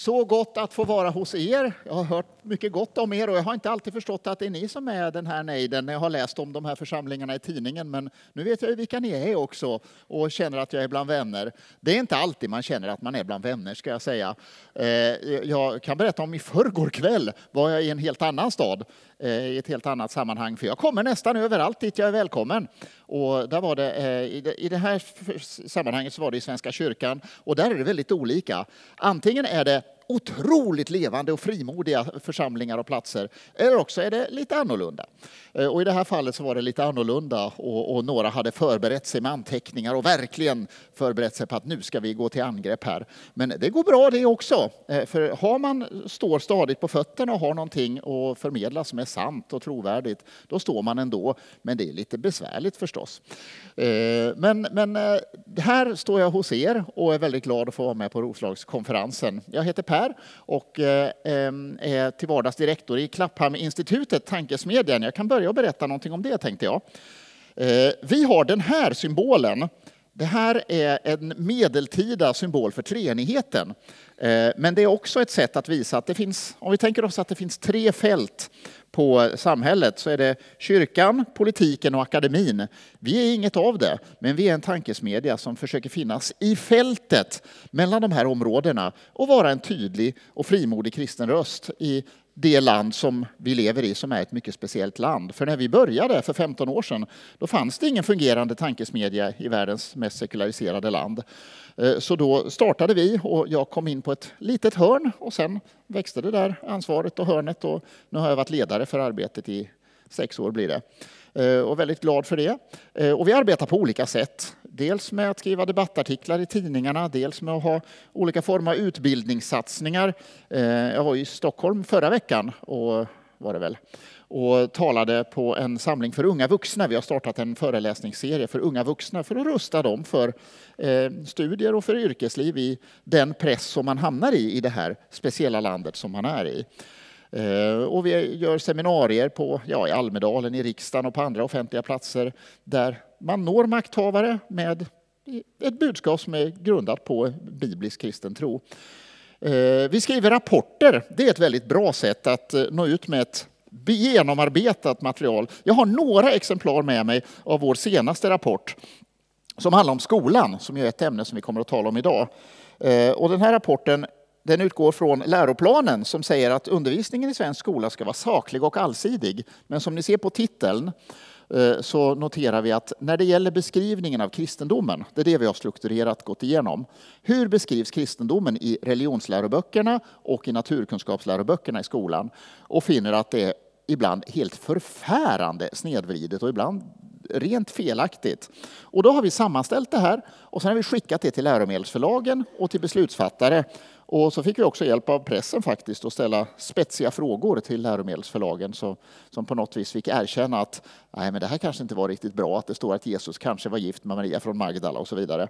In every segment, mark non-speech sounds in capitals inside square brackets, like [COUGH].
Så gott att få vara hos er. Jag har hört mycket gott om er och jag har inte alltid förstått att det är ni som är den här nejden när jag har läst om de här församlingarna i tidningen. Men nu vet jag ju vilka ni är också och känner att jag är bland vänner. Det är inte alltid man känner att man är bland vänner ska jag säga. Eh, jag kan berätta om i förrgår kväll var jag i en helt annan stad eh, i ett helt annat sammanhang. För jag kommer nästan överallt dit jag är välkommen. Och där var det, eh, I det här sammanhanget så var det i Svenska kyrkan och där är det väldigt olika. Antingen är det otroligt levande och frimodiga församlingar och platser. Eller också är det lite annorlunda. Eh, och I det här fallet så var det lite annorlunda och, och, några hade förberett sig med anteckningar och verkligen förberett sig på att nu ska vi gå till angrepp här. Men det går bra det också. Eh, för har man står stadigt på fötterna och har någonting att förmedla som är sant och trovärdigt, då står man ändå. Men det är lite besvärligt förstås. Eh, men, men här står jag hos er och är väldigt glad att få vara med på Roslagskonferensen. Jag heter Per och eh, är till vardags direktor i Klapphamn-institutet, tankesmedjan. Jag kan börja och berätta någonting om det tänkte jag. Eh, vi har den här symbolen. Det här är en medeltida symbol för treenigheten. Eh, men det är också ett sätt att visa att det finns, om vi tänker oss att det finns tre fält på samhället så är det kyrkan, politiken och akademin. Vi är inget av det, men vi är en tankesmedja som försöker finnas i fältet mellan de här områdena och vara en tydlig och frimodig kristen röst i det land som vi lever i som är ett mycket speciellt land. För när vi började för 15 år sedan då fanns det ingen fungerande tankesmedja i världens mest sekulariserade land. Eh, så då startade vi och jag kom in på ett litet hörn och sen växte det där ansvaret och hörnet och nu har jag varit ledare för arbetet i sex år blir det. Eh, och väldigt glad för det. Eh, och vi arbetar på olika sätt. Dels med att skriva debattartiklar i tidningarna, dels med att ha olika former av utbildningssatsningar. Eh, jag var i Stockholm förra veckan och var det väl och talade på en samling för unga vuxna. Vi har startat en föreläsningsserie för unga vuxna för att rusta dem för studier och för yrkesliv i den press som man hamnar i i det här speciella landet som man är i. Eh, och vi gör seminarier på, ja, i Almedalen, i riksdagen och på andra offentliga platser där man når makthavare med ett budskap som är grundat på biblisk kristen tro. Eh, vi skriver rapporter. Det är ett väldigt bra sätt att eh, nå ut med ett genomarbetat material. Jag har några exemplar med mig av vår senaste rapport som handlar om skolan, som är ett ämne som vi kommer att tala om idag. Och den här rapporten den utgår från läroplanen som säger att undervisningen i svensk skola ska vara saklig och allsidig. Men som ni ser på titeln eh, så noterar vi att när det gäller beskrivningen av kristendomen, det är det vi har strukturerat gått igenom. Hur beskrivs kristendomen i religionsläroböckerna och i naturkunskapsläroböckerna i skolan? Och finner att det är ibland helt förfärande snedvridet och ibland rent felaktigt. Och då har vi sammanställt det här och sen har vi skickat det till läromedelsförlagen och till beslutsfattare och så fick vi också hjälp av pressen faktiskt att ställa spetsiga frågor till läromedelsförlagen som, som på något vis fick erkänna att nej, men det här kanske inte var riktigt bra, att det står att Jesus kanske var gift med Maria från Magdala och så vidare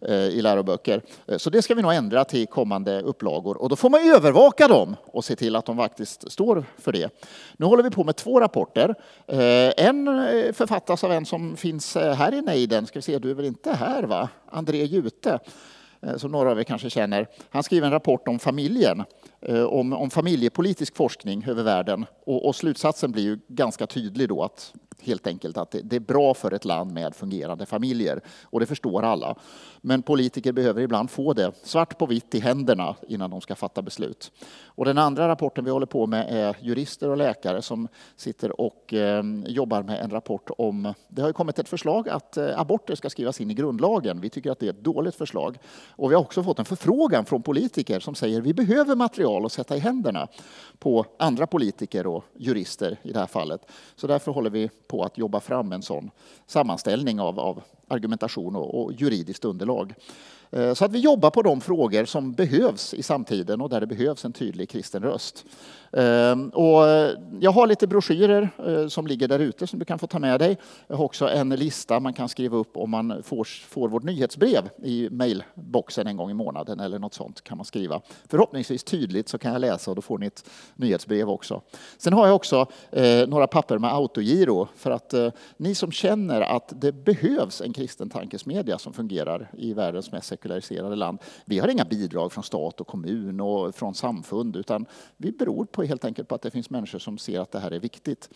eh, i läroböcker. Eh, så det ska vi nog ändra till kommande upplagor och då får man övervaka dem och se till att de faktiskt står för det. Nu håller vi på med två rapporter. Eh, en eh, författas av en som finns eh, här i nejden. Ska vi se, du är väl inte här va? André Jute. Eh, som några av er kanske känner. Han skriver en rapport om familjen, eh, om, om familjepolitisk forskning över världen. Och, och slutsatsen blir ju ganska tydlig då att helt enkelt att det, är bra för ett land med fungerande familjer. Och det förstår alla. Men politiker behöver ibland få det svart på vitt i händerna innan de ska fatta beslut. Och den andra rapporten vi håller på med är jurister och läkare som sitter och eh, jobbar med en rapport om... Det har ju kommit ett förslag att eh, aborter ska skrivas in i grundlagen. Vi tycker att det är ett dåligt förslag. Och vi har också fått en förfrågan från politiker som säger att vi behöver material att sätta i händerna på andra politiker och jurister i det här fallet. Så därför håller vi på att jobba fram en sån sammanställning av, av argumentation och, och juridiskt underlag. Eh, så att vi jobbar på de frågor som behövs i samtiden och där det behövs en tydlig kristen röst. Ehm, och eh, jag har lite broschyrer eh, som ligger där ute som du kan få ta med dig. Jag har också en lista man kan skriva upp om man får, får vårt nyhetsbrev i mejlboxen en gång i månaden eller något sånt kan man skriva. Förhoppningsvis tydligt så kan jag läsa och då får ni ett nyhetsbrev också. Sen har jag också eh, några papper med autogiro för att ni som känner att det behövs en kristen tankesmedja som fungerar i världens mest sekulariserade land. Vi har inga bidrag från stat och kommun och från samfund utan vi beror på helt enkelt på att det finns människor som ser att det här är viktigt.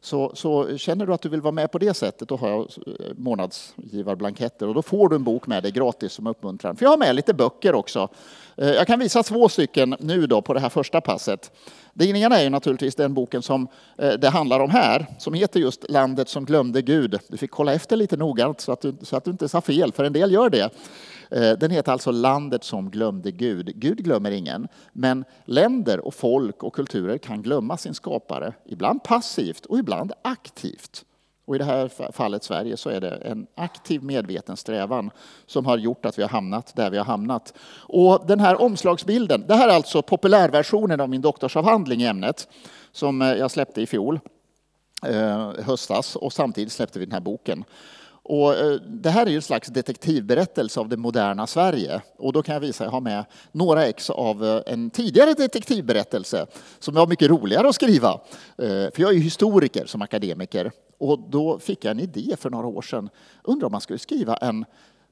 Så, så, känner du att du vill vara med på det sättet, då har jag eh, månadsgivarblanketter och då får du en bok med dig gratis som uppmuntran. För jag har med lite böcker också. Eh, jag kan visa två stycken nu då på det här första passet. Det ena är ju naturligtvis den boken som eh, det handlar om här, som heter just Landet som glömde Gud. Du fick kolla efter lite noggrant så att du, så att du inte sa fel, för en del gör det. Eh, den heter alltså Landet som glömde Gud. Gud glömmer ingen, men länder och folk och kulturer kan glömma sin skapare, ibland passivt och ibland aktivt. Och i det här fallet Sverige så är det en aktiv medveten strävan som har gjort att vi har hamnat där vi har hamnat. Och den här omslagsbilden, det här är alltså populärversionen av min doktorsavhandling i ämnet som eh, jag släppte i fjol eh, höstas och samtidigt släppte vi den här boken. Och eh, det här är ju en slags detektivberättelse av det moderna Sverige. Och då kan jag visa, jag har med några ex av eh, en tidigare detektivberättelse som var mycket roligare att skriva. Eh, för jag är ju historiker som akademiker. Och då fick jag en idé för några år sedan. Undrar om man skulle skriva en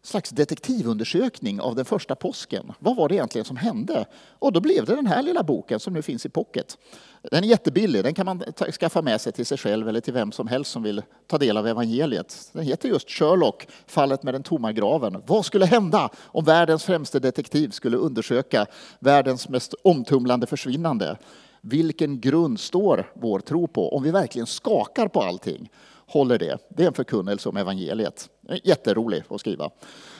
slags detektivundersökning av den första påsken. Vad var det egentligen som hände? Och då blev det den här lilla boken som nu finns i pocket. Den är jättebillig, den kan man skaffa med sig till sig själv eller till vem som helst som vill ta del av evangeliet. Den heter just Sherlock, fallet med den tomma graven. Vad skulle hända om världens främste detektiv skulle undersöka världens mest omtumlande försvinnande? Vilken grund står vår tro på om vi verkligen skakar på allting? Håller det. Det är en förkunnelse om evangeliet. Jätterolig att skriva.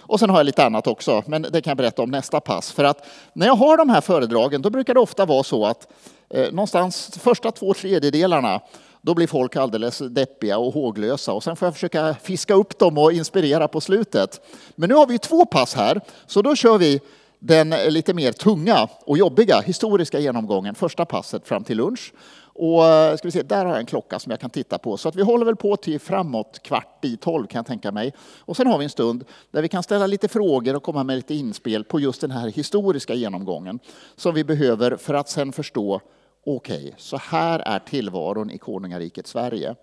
Och sen har jag lite annat också, men det kan jag berätta om nästa pass. För att när jag har de här föredragen, då brukar det ofta vara så att eh, någonstans första två tredjedelarna, då blir folk alldeles deppiga och håglösa och sen får jag försöka fiska upp dem och inspirera på slutet. Men nu har vi två pass här, så då kör vi den lite mer tunga och jobbiga historiska genomgången, första passet fram till lunch. Och eh, ska vi se, där har jag en klocka som jag kan titta på. Så att vi håller väl på till framåt kvart i tolv kan jag tänka mig. Och sen har vi en stund där vi kan ställa lite frågor och komma med lite inspel på just den här historiska genomgången som vi behöver för att sen förstå, okej, okay, så här är tillvaron i konungariket Sverige.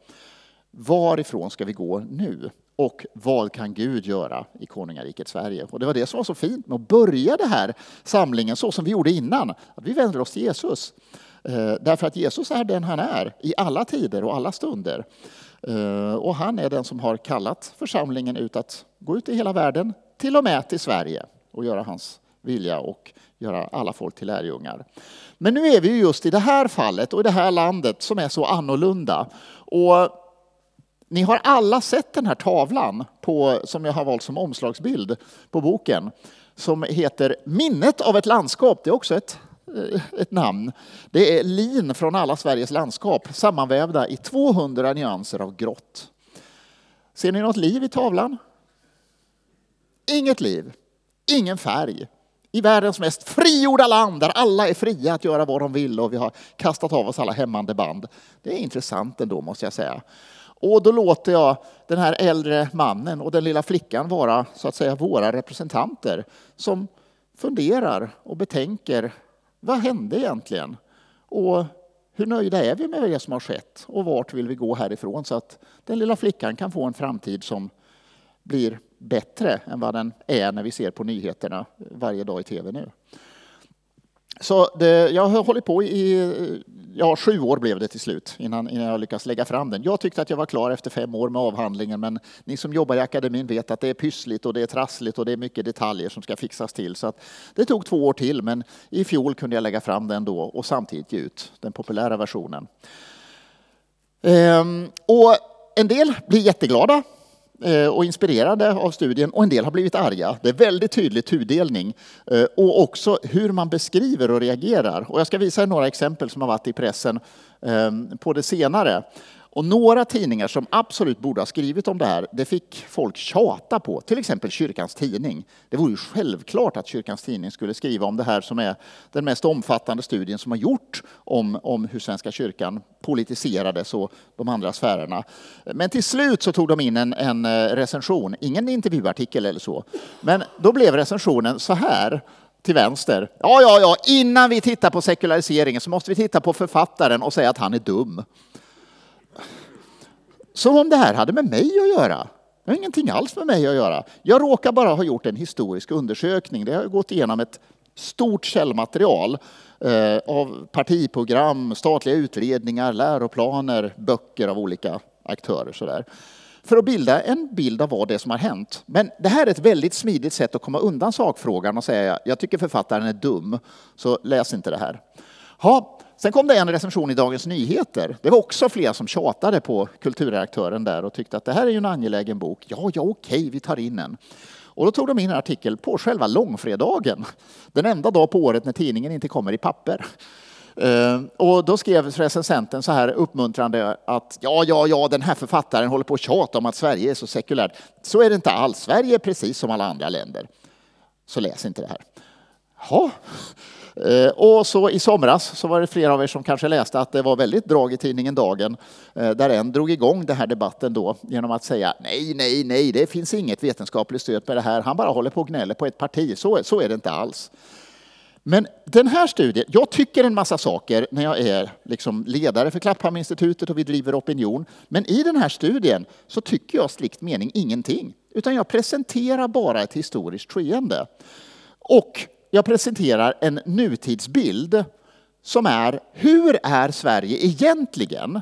Varifrån ska vi gå nu? Och vad kan Gud göra i konungariket Sverige? Och det var det som var så fint med att börja den här samlingen så som vi gjorde innan. Att vi vänder oss till Jesus. Eh, därför att Jesus är den han är i alla tider och alla stunder. Eh, och han är den som har kallat församlingen ut att gå ut i hela världen, till och med till Sverige och göra hans vilja och göra alla folk till lärjungar. Men nu är vi just i det här fallet och i det här landet som är så annorlunda. Och ni har alla sett den här tavlan på, som jag har valt som omslagsbild på boken som heter Minnet av ett landskap. Det är också ett Eh, ett namn. Det är lin från alla Sveriges landskap sammanvävda i 200 nyanser av grått. Ser ni något liv i tavlan? Inget liv, ingen färg. I världens mest frigjorda land där alla är fria att göra vad de vill och vi har kastat av oss alla hämmande band. Det är intressant ändå måste jag säga. Och då låter jag den här äldre mannen och den lilla flickan vara så att säga våra representanter som funderar och betänker vad hände egentligen? Och hur nöjda är vi med det som har skett? Och vart vill vi gå härifrån så att den lilla flickan kan få en framtid som blir bättre än vad den är när vi ser på nyheterna varje dag i tv nu. Så det, jag har hållit på i ja, sju år blev det till slut innan, innan jag lyckades lägga fram den. Jag tyckte att jag var klar efter fem år med avhandlingen men ni som jobbar i akademin vet att det är pyssligt och det är trassligt och det är mycket detaljer som ska fixas till. Så det tog två år till men i fjol kunde jag lägga fram den då och samtidigt ge ut den populära versionen. Ehm, och en del blir jätteglada Eh, och inspirerade av studien och en del har blivit arga. Det är väldigt tydlig tudelning eh, och också hur man beskriver och reagerar. Och jag ska visa er några exempel som har varit i pressen eh, på det senare. Och några tidningar som absolut borde ha skrivit om det här, det fick folk tjata på. Till exempel Kyrkans Tidning. Det vore ju självklart att Kyrkans Tidning skulle skriva om det här som är den mest omfattande studien som har gjort om, om hur Svenska kyrkan politiserades och de andra sfärerna. Men till slut så tog de in en, en eh, recension, ingen intervjuartikel eller så. Men då blev recensionen så här till vänster. Ja, ja, ja, innan vi tittar på sekulariseringen så måste vi titta på författaren och säga att han är dum. Som om det här hade med mig att göra. Det har ingenting alls med mig att göra. Jag råkar bara ha gjort en historisk undersökning. Det har gått igenom ett stort källmaterial eh, av partiprogram, statliga utredningar, läroplaner, böcker av olika aktörer. Sådär för att bilda en bild av vad det är som har hänt. Men det här är ett väldigt smidigt sätt att komma undan sakfrågan och säga jag tycker författaren är dum, så läs inte det här. Ha, sen kom det en recension i Dagens Nyheter. Det var också flera som tjatade på kulturredaktören där och tyckte att det här är ju en angelägen bok. Ja, ja, okej, vi tar in en. Och då tog de in en artikel på själva långfredagen, den enda dag på året när tidningen inte kommer i papper. Eh, och då skrev recensenten så här uppmuntrande att ja, ja, ja, den här författaren håller på att tjata om att Sverige är så sekulärt. Så är det inte alls. Sverige är precis som alla andra länder. Så läs inte det här. Ja. Eh, och så i somras så var det flera av er som kanske läste att det var väldigt drag i tidningen Dagen eh, där en drog igång den här debatten då genom att säga nej, nej, nej, det finns inget vetenskapligt stöd för det här. Han bara håller på och gnäller på ett parti. Så, så är det inte alls. Men den här studien, jag tycker en massa saker när jag är liksom ledare för Klapphamninstitutet och vi driver opinion. Men i den här studien så tycker jag strikt mening ingenting. Utan jag presenterar bara ett historiskt skeende. Och jag presenterar en nutidsbild som är hur är Sverige egentligen?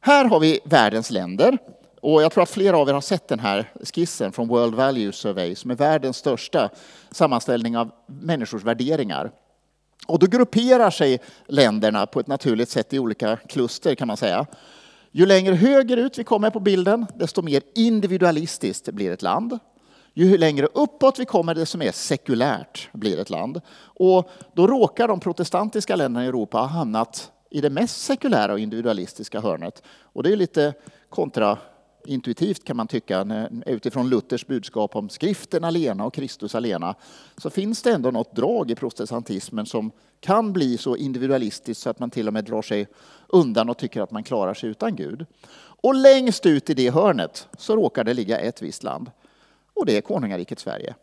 Här har vi världens länder och jag tror att flera av er har sett den här skissen från World Value Survey som är världens största sammanställning av människors värderingar. Och då grupperar sig länderna på ett naturligt sätt i olika kluster kan man säga. Ju längre högerut vi kommer på bilden, desto mer individualistiskt blir ett land. Ju längre uppåt vi kommer, desto mer sekulärt blir ett land. Och då råkar de protestantiska länderna i Europa ha hamnat i det mest sekulära och individualistiska hörnet. Och det är lite kontraintuitivt kan man tycka, utifrån Luthers budskap om skriften alena och Kristus alena, så finns det ändå något drag i protestantismen som kan bli så individualistiskt så att man till och med drar sig undan och tycker att man klarar sig utan Gud. Och längst ut i det hörnet så råkar det ligga ett visst land. Och det är konungariket Sverige.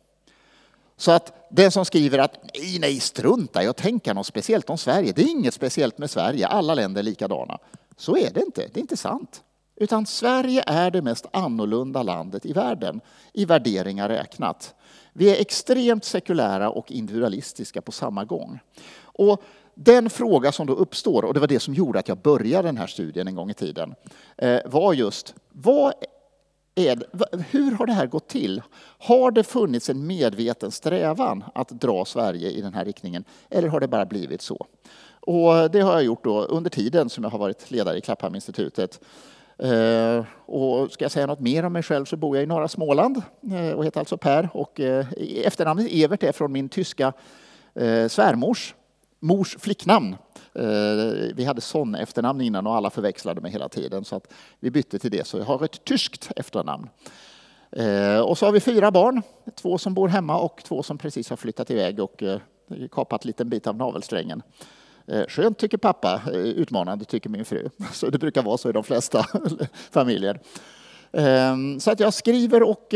Så att den som skriver att nej, nej, strunta i att tänka något speciellt om Sverige. Det är inget speciellt med Sverige, alla länder är likadana. Så är det inte, det är inte sant. Utan Sverige är det mest annorlunda landet i världen, i värderingar räknat. Vi är extremt sekulära och individualistiska på samma gång. Och den fråga som då uppstår, och det var det som gjorde att jag började den här studien en gång i tiden, eh, var just vad är, hur har det här gått till? Har det funnits en medveten strävan att dra Sverige i den här riktningen, eller har det bara blivit så? Och det har jag gjort då under tiden som jag har varit ledare i Klapphamninstitutet. Eh, och ska jag säga något mer om mig själv så bor jag i norra Småland eh, och heter alltså Per. Och eh, efternamnet Evert är från min tyska svärmors mors flicknamn. Eh, vi hade son efternamn innan och alla förväxlade mig hela tiden så att vi bytte till det. Så jag har ett tyskt efternamn. Eh, och så har vi fyra barn, två som bor hemma och två som precis har flyttat iväg och eh, kapat en liten bit av navelsträngen. Skönt tycker pappa, utmanande tycker min fru. [LAUGHS] Så det brukar vara så i de flesta [LAUGHS] familjer. Så att jag skriver och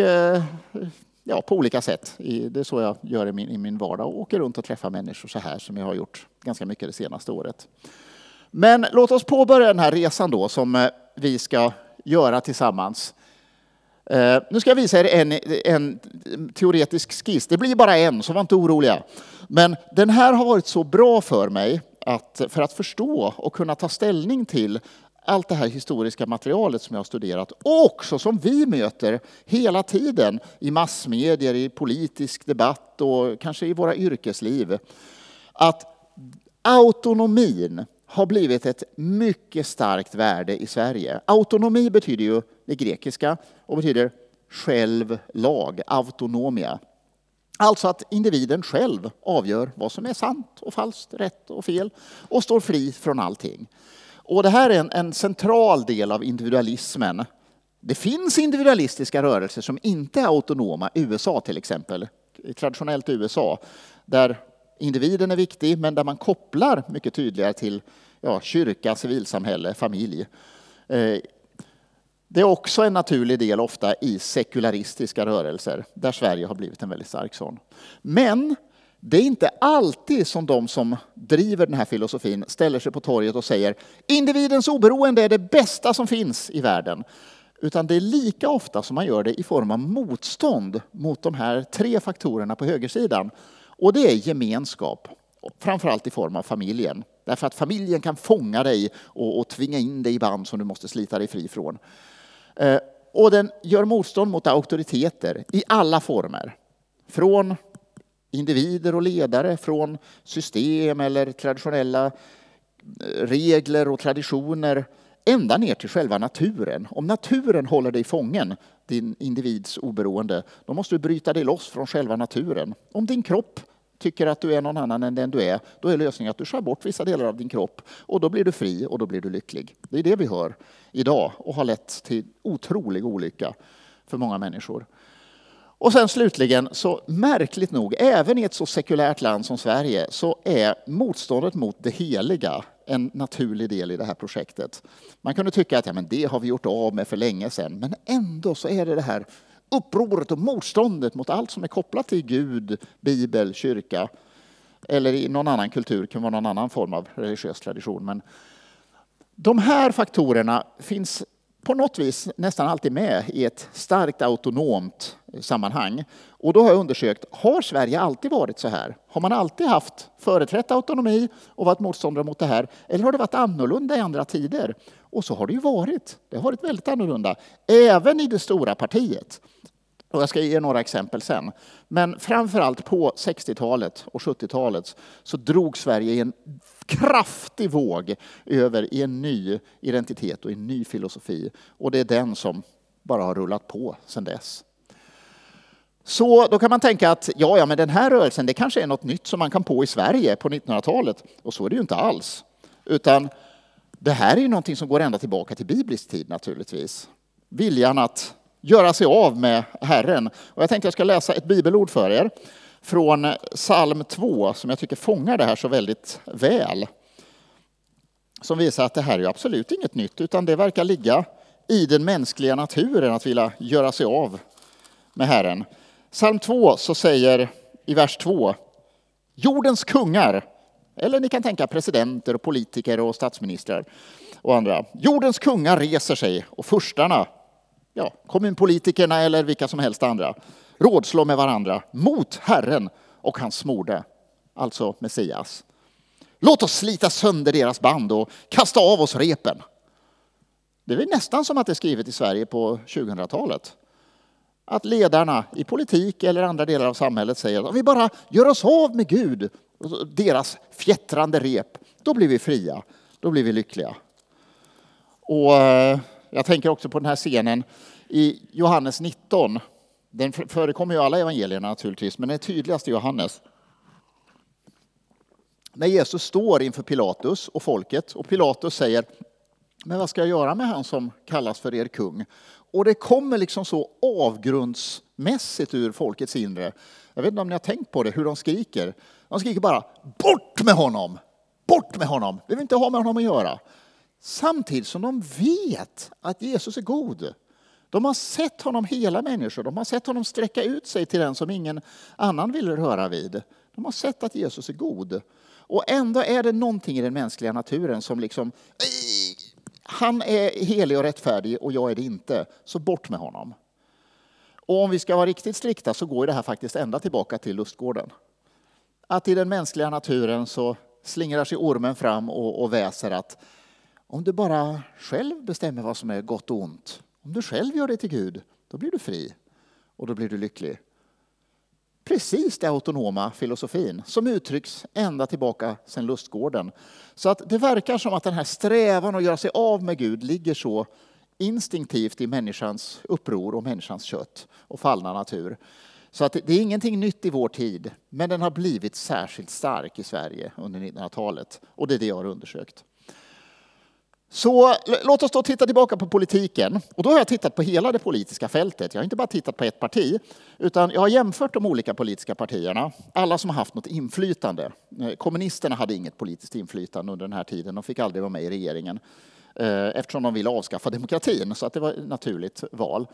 ja, på olika sätt. Det är så jag gör i min, i min vardag och åker runt och träffar människor så här som jag har gjort ganska mycket det senaste året. Men låt oss påbörja den här resan då som eh, vi ska göra tillsammans. Eh, nu ska jag visa er en, en teoretisk skiss. Det blir bara en, så var inte oroliga. Men den här har varit så bra för mig att, för att förstå och kunna ta ställning till allt det här historiska materialet som jag har studerat och också som vi möter hela tiden i massmedier, i politisk debatt och kanske i våra yrkesliv. Att autonomin har blivit ett mycket starkt värde i Sverige. Autonomi betyder ju det grekiska och betyder själv, lag, autonomia. Alltså att individen själv avgör vad som är sant och falskt, rätt och fel och står fri från allting. Och det här är en, en central del av individualismen. Det finns individualistiska rörelser som inte är autonoma, USA till exempel, traditionellt USA, där individen är viktig men där man kopplar mycket tydligare till ja, kyrka, civilsamhälle, familj. Eh, det är också en naturlig del ofta i sekularistiska rörelser, där Sverige har blivit en väldigt stark sån. Men det är inte alltid som de som driver den här filosofin ställer sig på torget och säger individens oberoende är det bästa som finns i världen. Utan det är lika ofta som man gör det i form av motstånd mot de här tre faktorerna på högersidan. Och det är gemenskap, framförallt i form av familjen. Därför att familjen kan fånga dig och, och tvinga in dig i band som du måste slita dig fri från. Eh, och den gör motstånd mot auktoriteter i alla former. Från individer och ledare, från system eller traditionella eh, regler och traditioner ända ner till själva naturen. Om naturen håller dig fången, din individs oberoende, då måste du bryta dig loss från själva naturen. Om din kropp tycker att du är någon annan än den du är, då är lösningen att du skär bort vissa delar av din kropp och då blir du fri och då blir du lycklig. Det är det vi hör idag och har lett till otrolig olycka för många människor. Och sen slutligen, så märkligt nog, även i ett så sekulärt land som Sverige så är motståndet mot det heliga en naturlig del i det här projektet. Man kunde tycka att ja, men det har vi gjort av med för länge sedan, men ändå så är det det här upproret och motståndet mot allt som är kopplat till Gud, Bibel, kyrka eller i någon annan kultur, det kan vara någon annan form av religiös tradition. Men de här faktorerna finns på något vis nästan alltid med i ett starkt autonomt sammanhang. Och då har jag undersökt, har Sverige alltid varit så här? Har man alltid haft företrätt autonomi och varit motståndare mot det här? Eller har det varit annorlunda i andra tider? Och så har det ju varit. Det har varit väldigt annorlunda, även i det stora partiet. Och jag ska ge några exempel sen. Men framför allt på 60-talet och 70-talet så drog Sverige i en kraftig våg över i en ny identitet och en ny filosofi. Och det är den som bara har rullat på sedan dess. Så då kan man tänka att ja, ja, men den här rörelsen, det kanske är något nytt som man kan på i Sverige på 1900-talet. Och så är det ju inte alls. Utan det här är ju någonting som går ända tillbaka till biblisk tid naturligtvis. Viljan att göra sig av med Herren. Och jag tänkte jag ska läsa ett bibelord för er från psalm 2 som jag tycker fångar det här så väldigt väl. Som visar att det här är absolut inget nytt utan det verkar ligga i den mänskliga naturen att vilja göra sig av med Herren. Psalm 2 så säger i vers 2 Jordens kungar, eller ni kan tänka presidenter och politiker och statsministrar och andra. Jordens kungar reser sig och furstarna ja, kommunpolitikerna eller vilka som helst andra rådslå med varandra mot Herren och hans smorde, alltså Messias. Låt oss slita sönder deras band och kasta av oss repen. Det är nästan som att det är skrivet i Sverige på 2000-talet. Att ledarna i politik eller andra delar av samhället säger att om vi bara gör oss av med Gud, och deras fjättrande rep, då blir vi fria, då blir vi lyckliga. Och eh, jag tänker också på den här scenen i Johannes 19. Den förekommer i alla evangelierna naturligtvis, men den är tydligast i Johannes. När Jesus står inför Pilatus och folket och Pilatus säger men vad ska jag göra med han som kallas för er kung? Och det kommer liksom så avgrundsmässigt ur folkets inre. Jag vet inte om ni har tänkt på det, hur de skriker. De skriker bara bort med honom! Bort med honom! Vi vill inte ha med honom att göra. Samtidigt som de vet att Jesus är god. De har sett honom hela människor, de har sett honom sträcka ut sig till den som ingen annan vill röra vid. De har sett att Jesus är god. Och ändå är det någonting i den mänskliga naturen som liksom han är helig och rättfärdig och jag är det inte, så bort med honom. Och om vi ska vara riktigt strikta så går det här faktiskt ända tillbaka till lustgården. Att i den mänskliga naturen så slingrar sig ormen fram och, och väser att om du bara själv bestämmer vad som är gott och ont, om du själv gör det till Gud, då blir du fri och då blir du lycklig. Precis den autonoma filosofin som uttrycks ända tillbaka sedan lustgården. Så att det verkar som att den här strävan att göra sig av med Gud ligger så instinktivt i människans uppror och människans kött och fallna natur. Så att det är ingenting nytt i vår tid, men den har blivit särskilt stark i Sverige under 1900-talet. Och det är det jag har undersökt. Så låt oss då titta tillbaka på politiken. Och då har jag tittat på hela det politiska fältet. Jag har inte bara tittat på ett parti, utan jag har jämfört de olika politiska partierna. Alla som har haft något inflytande. Eh, kommunisterna hade inget politiskt inflytande under den här tiden. De fick aldrig vara med i regeringen eh, eftersom de ville avskaffa demokratin, så att det var ett naturligt val.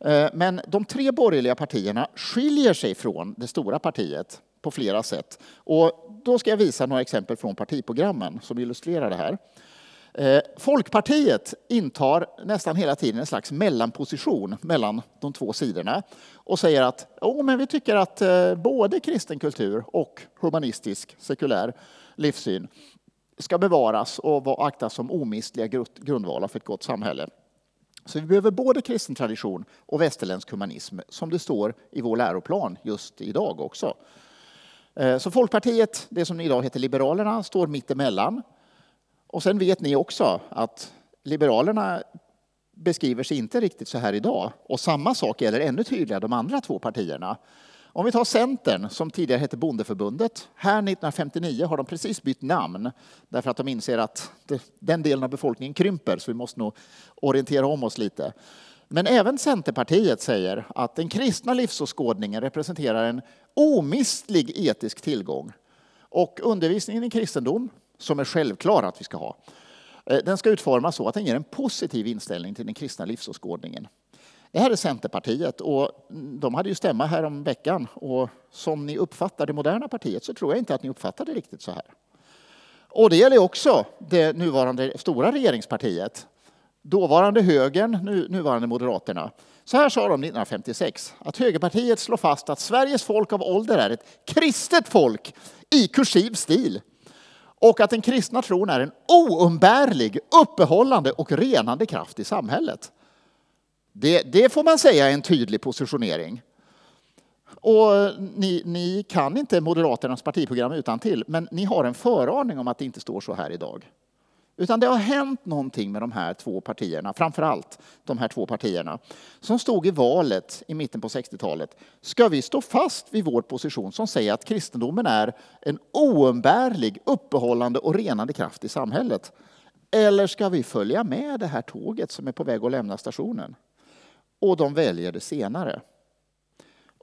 Eh, men de tre borgerliga partierna skiljer sig från det stora partiet på flera sätt. Och då ska jag visa några exempel från partiprogrammen som illustrerar det här. Eh, Folkpartiet intar nästan hela tiden en slags mellanposition mellan de två sidorna och säger att oh, men vi tycker att eh, både kristen kultur och humanistisk sekulär livssyn ska bevaras och aktas som omistliga grundvalar för ett gott samhälle. Så vi behöver både kristen tradition och västerländsk humanism, som det står i vår läroplan just idag också. Eh, så Folkpartiet, det som idag heter Liberalerna, står mittemellan. Och sen vet ni också att Liberalerna beskriver sig inte riktigt så här idag. Och samma sak gäller ännu tydligare de andra två partierna. Om vi tar Centern, som tidigare hette Bondeförbundet. Här 1959 har de precis bytt namn därför att de inser att den delen av befolkningen krymper, så vi måste nog orientera om oss lite. Men även Centerpartiet säger att den kristna livsåskådningen representerar en omistlig etisk tillgång. Och undervisningen i kristendom, som är självklar att vi ska ha, eh, den ska utformas så att den ger en positiv inställning till den kristna livsåskådningen. Det här är Centerpartiet och de hade ju stämma här om veckan och som ni uppfattar det moderna partiet så tror jag inte att ni uppfattar det riktigt så här. Och det gäller också det nuvarande stora regeringspartiet. Dåvarande högern, nu, nuvarande Moderaterna. Så här sa de 1956 att högerpartiet slår fast att Sveriges folk av ålder är ett kristet folk i kursiv stil och att den kristna tron är en oumbärlig, uppehållande och renande kraft i samhället. Det, det får man säga är en tydlig positionering. Och ni, ni, kan inte Moderaternas partiprogram utan till, men ni har en föraning om att det inte står så här idag. Utan det har hänt någonting med de här två partierna, framför allt de här två partierna, som stod i valet i mitten på 60-talet. Ska vi stå fast vid vår position som säger att kristendomen är en oumbärlig, uppehållande och renande kraft i samhället? Eller ska vi följa med det här tåget som är på väg att lämna stationen? och de väljer det senare.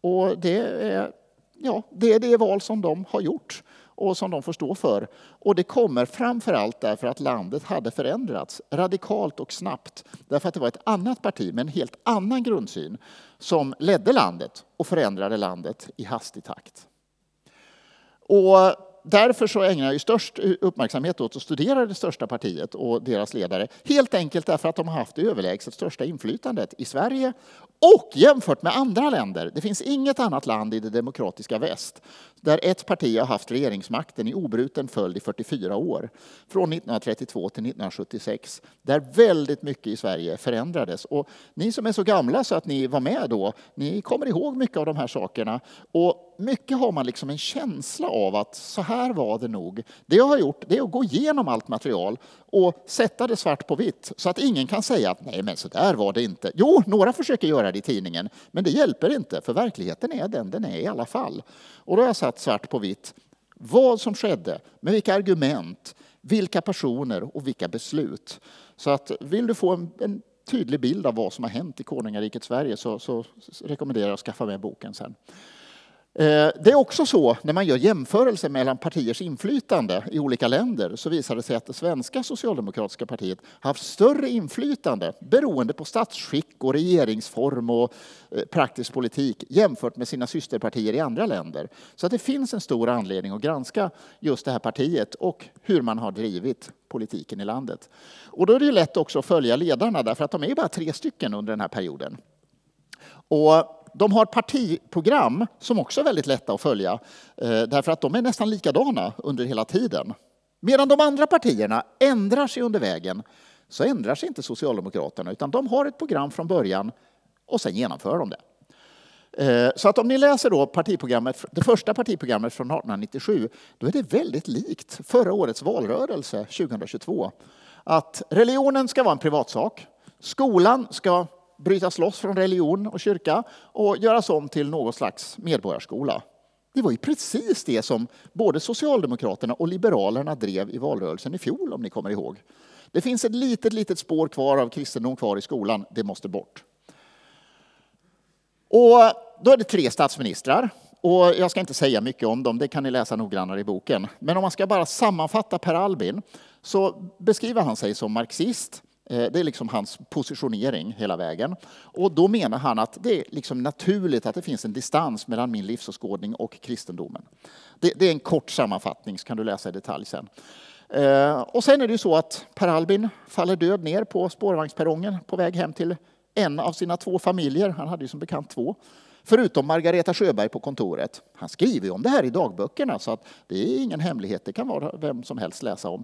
Och det är, ja, det är det val som de har gjort och som de får stå för. Och det kommer framför allt därför att landet hade förändrats radikalt och snabbt. Därför att det var ett annat parti med en helt annan grundsyn som ledde landet och förändrade landet i hastig takt. Och därför så ägnar jag störst uppmärksamhet åt att studera det största partiet och deras ledare. Helt enkelt därför att de har haft det överlägset största inflytandet i Sverige och jämfört med andra länder. Det finns inget annat land i det demokratiska väst där ett parti har haft regeringsmakten i obruten följd i 44 år. Från 1932 till 1976. Där väldigt mycket i Sverige förändrades. Och ni som är så gamla så att ni var med då, ni kommer ihåg mycket av de här sakerna. Och mycket har man liksom en känsla av att så här var det nog. Det jag har gjort det är att gå igenom allt material och sätta det svart på vitt så att ingen kan säga att nej men så där var det inte. Jo, några försöker göra det i tidningen, men det hjälper inte för verkligheten är den den är i alla fall. Och då har jag satt svart på vitt vad som skedde, med vilka argument, vilka personer och vilka beslut. Så att vill du få en, en tydlig bild av vad som har hänt i konungariket Sverige så, så rekommenderar jag att skaffa med boken sen. Eh, det är också så när man gör jämförelser mellan partiers inflytande i olika länder så visar det sig att det svenska socialdemokratiska partiet haft större inflytande beroende på statsskick och regeringsform och eh, praktisk politik jämfört med sina systerpartier i andra länder. Så att det finns en stor anledning att granska just det här partiet och hur man har drivit politiken i landet. Och då är det lätt också att följa ledarna därför att de är bara tre stycken under den här perioden. Och de har partiprogram som också är väldigt lätta att följa eh, därför att de är nästan likadana under hela tiden. Medan de andra partierna ändrar sig under vägen så ändrar sig inte Socialdemokraterna utan de har ett program från början och sen genomför de det. Eh, så att om ni läser då partiprogrammet, det första partiprogrammet från 1897 då är det väldigt likt förra årets valrörelse 2022. Att religionen ska vara en privatsak. Skolan ska brytas loss från religion och kyrka och göras om till någon slags medborgarskola. Det var ju precis det som både Socialdemokraterna och Liberalerna drev i valrörelsen i fjol, om ni kommer ihåg. Det finns ett litet, litet spår kvar av kristendom kvar i skolan. Det måste bort. Och då är det tre statsministrar. Och jag ska inte säga mycket om dem, det kan ni läsa noggrannare i boken. Men om man ska bara sammanfatta Per Albin så beskriver han sig som marxist, Eh, det är liksom hans positionering hela vägen. Och då menar han att det är liksom naturligt att det finns en distans mellan min livsåskådning och kristendomen. Det, det, är en kort sammanfattning, så kan du läsa i detalj sen. Eh, och sen är det ju så att Per Albin faller död ner på spårvagnsperrongen på väg hem till en av sina två familjer. Han hade ju som bekant två. Förutom Margareta Sjöberg på kontoret. Han skriver ju om det här i dagböckerna så att det är ingen hemlighet. Det kan vara vem som helst läsa om.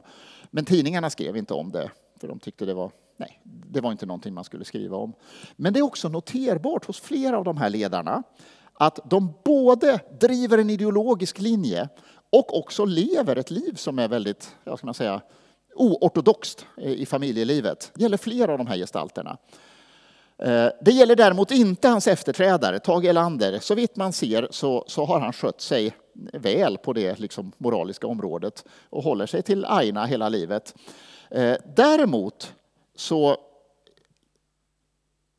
Men tidningarna skrev inte om det för de tyckte det var Nej, det var inte någonting man skulle skriva om. Men det är också noterbart hos flera av de här ledarna att de både driver en ideologisk linje och också lever ett liv som är väldigt, jag ska man säga, oortodoxt i familjelivet. Det gäller flera av de här gestalterna. Eh, det gäller däremot inte hans efterträdare, Tage Erlander. Så vitt man ser så, så har han skött sig väl på det liksom, moraliska området och håller sig till aina hela livet. Eh, däremot så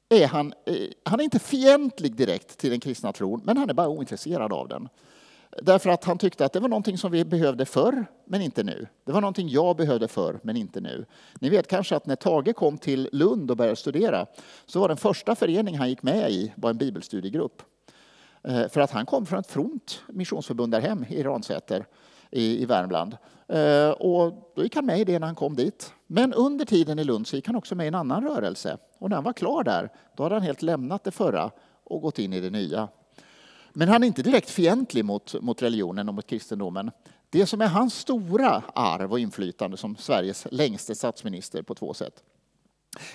är han, eh, han är inte fientlig direkt till den kristna tron, men han är bara ointresserad av den. Därför att han tyckte att det var någonting som vi behövde förr, men inte nu. Det var någonting jag behövde förr, men inte nu. Ni vet kanske att när Tage kom till Lund och började studera så var den första förening han gick med i var en bibelstudiegrupp. Eh, för att han kom från ett fromt missionsförbund där hem i Ransäter i Värmland. Eh, och då gick han med i det när han kom dit. Men under tiden i Lund så gick han också med i en annan rörelse. Och när han var klar där, då hade han helt lämnat det förra och gått in i det nya. Men han är inte direkt fientlig mot, mot religionen och mot kristendomen. Det som är hans stora arv och inflytande som Sveriges längste statsminister på två sätt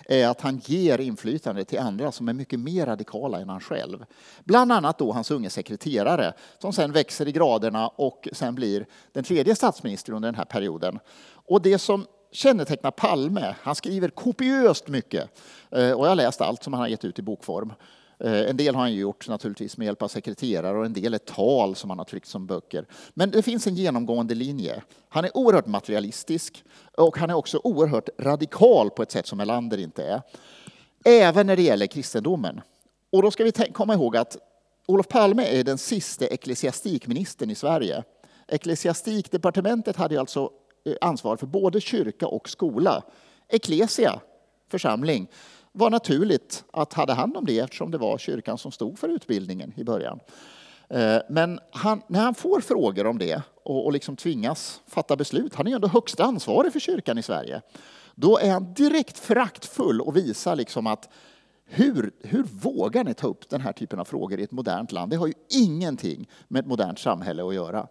är att han ger inflytande till andra som är mycket mer radikala än han själv. Bland annat då hans unge sekreterare som sen växer i graderna och sen blir den tredje statsministern under den här perioden. Och det som kännetecknar Palme, han skriver kopiöst mycket eh, och jag har läst allt som han har gett ut i bokform. Eh, en del har han gjort naturligtvis med hjälp av sekreterare och en del är tal som han har tryckt som böcker. Men det finns en genomgående linje. Han är oerhört materialistisk och han är också oerhört radikal på ett sätt som Melander inte är. Även när det gäller kristendomen. Och då ska vi komma ihåg att Olof Palme är den sista ecklesiastikministern i Sverige. Ecklesiastikdepartementet hade alltså eh, ansvar för både kyrka och skola. Ecclesia, församling, var naturligt att hade hand om det eftersom det var kyrkan som stod för utbildningen i början. Eh, men han, när han får frågor om det och, och liksom tvingas fatta beslut, han är ju ändå högsta ansvarig för kyrkan i Sverige, då är han direkt föraktfull och visar liksom att hur, hur vågar ni ta upp den här typen av frågor i ett modernt land? Det har ju ingenting med ett modernt samhälle att göra.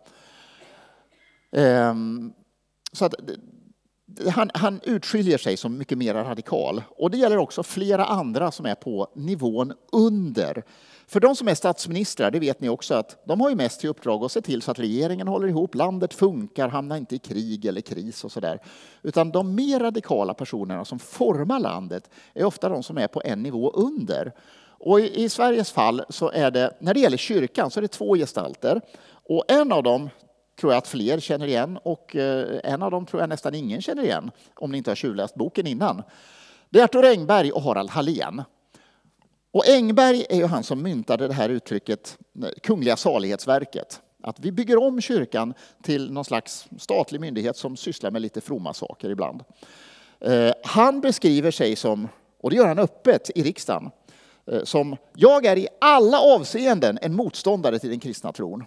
Ehm, så att, han, han utskiljer sig som mycket mer radikal. Och det gäller också flera andra som är på nivån under. För de som är statsministrar, det vet ni också, att de har ju mest till uppdrag att se till så att regeringen håller ihop, landet funkar, hamnar inte i krig eller kris och sådär. Utan de mer radikala personerna som formar landet är ofta de som är på en nivå under. Och i, i Sveriges fall så är det, när det gäller kyrkan, så är det två gestalter. Och en av dem tror jag att fler känner igen och eh, en av dem tror jag nästan ingen känner igen om ni inte har tjuvläst boken innan. Det är Arthur Engberg och Harald Hallén. Och Engberg är ju han som myntade det här uttrycket eh, Kungliga salighetsverket. Att vi bygger om kyrkan till någon slags statlig myndighet som sysslar med lite fromma saker ibland. Eh, han beskriver sig som, och det gör han öppet i riksdagen, som jag är i alla avseenden en motståndare till den kristna tron.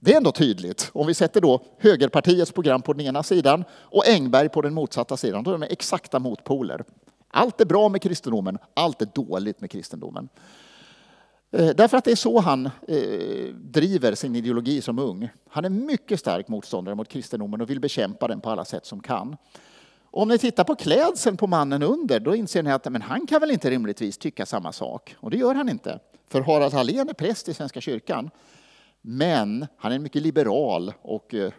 Det är ändå tydligt. Om vi sätter då högerpartiets program på den ena sidan och Engberg på den motsatta sidan, då är de exakta motpoler. Allt är bra med kristendomen, allt är dåligt med kristendomen. Eh, därför att det är så han eh, driver sin ideologi som ung. Han är mycket stark motståndare mot kristendomen och vill bekämpa den på alla sätt som kan. Om ni tittar på klädseln på mannen under, då inser ni att men han kan väl inte rimligtvis tycka samma sak. Och det gör han inte. För Harald Hallén är präst i Svenska kyrkan. Men han är en mycket liberal och eh,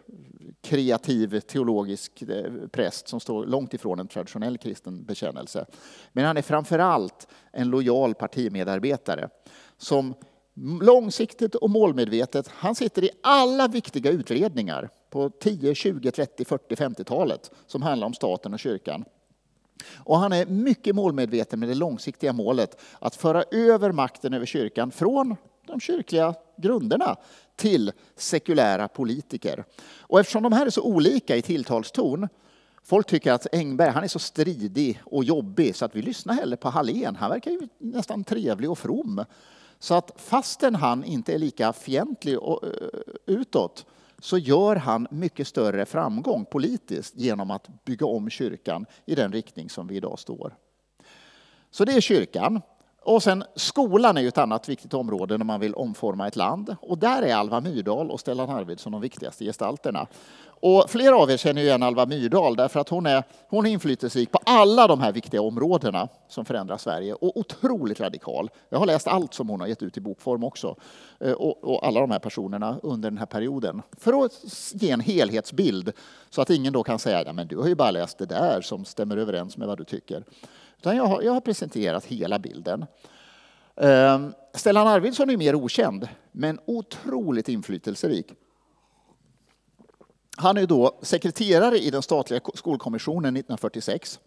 kreativ teologisk eh, präst som står långt ifrån en traditionell kristen bekännelse. Men han är framför allt en lojal partimedarbetare som långsiktigt och målmedvetet, han sitter i alla viktiga utredningar på 10, 20, 30, 40, 50-talet som handlar om staten och kyrkan. Och han är mycket målmedveten med det långsiktiga målet att föra över makten över kyrkan från de kyrkliga grunderna till sekulära politiker. Och eftersom de här är så olika i tilltalston Folk tycker att Engberg han är så stridig och jobbig så att vi lyssnar hellre på Hallén. Han verkar ju nästan trevlig och from. Så att fastän han inte är lika fientlig eh, utåt så gör han mycket större framgång politiskt genom att bygga om kyrkan i den riktning som vi idag står. Så det är kyrkan. Och sen skolan är ju ett annat viktigt område när man vill omforma ett land. Och där är Alva Myrdal och Stellan Arvidsson de viktigaste gestalterna. Och flera av er känner igen Alva Myrdal därför att hon är, hon är inflytelserik på alla de här viktiga områdena som förändrar Sverige och otroligt radikal. Jag har läst allt som hon har gett ut i bokform också eh, och, och alla de här personerna under den här perioden för att ge en helhetsbild så att ingen då kan säga att du har ju bara läst det där som stämmer överens med vad du tycker. Utan jag har, jag har presenterat hela bilden. Um, Stellan Arvidsson är mer okänd, men otroligt inflytelserik. Han är då sekreterare i den statliga skolkommissionen 1946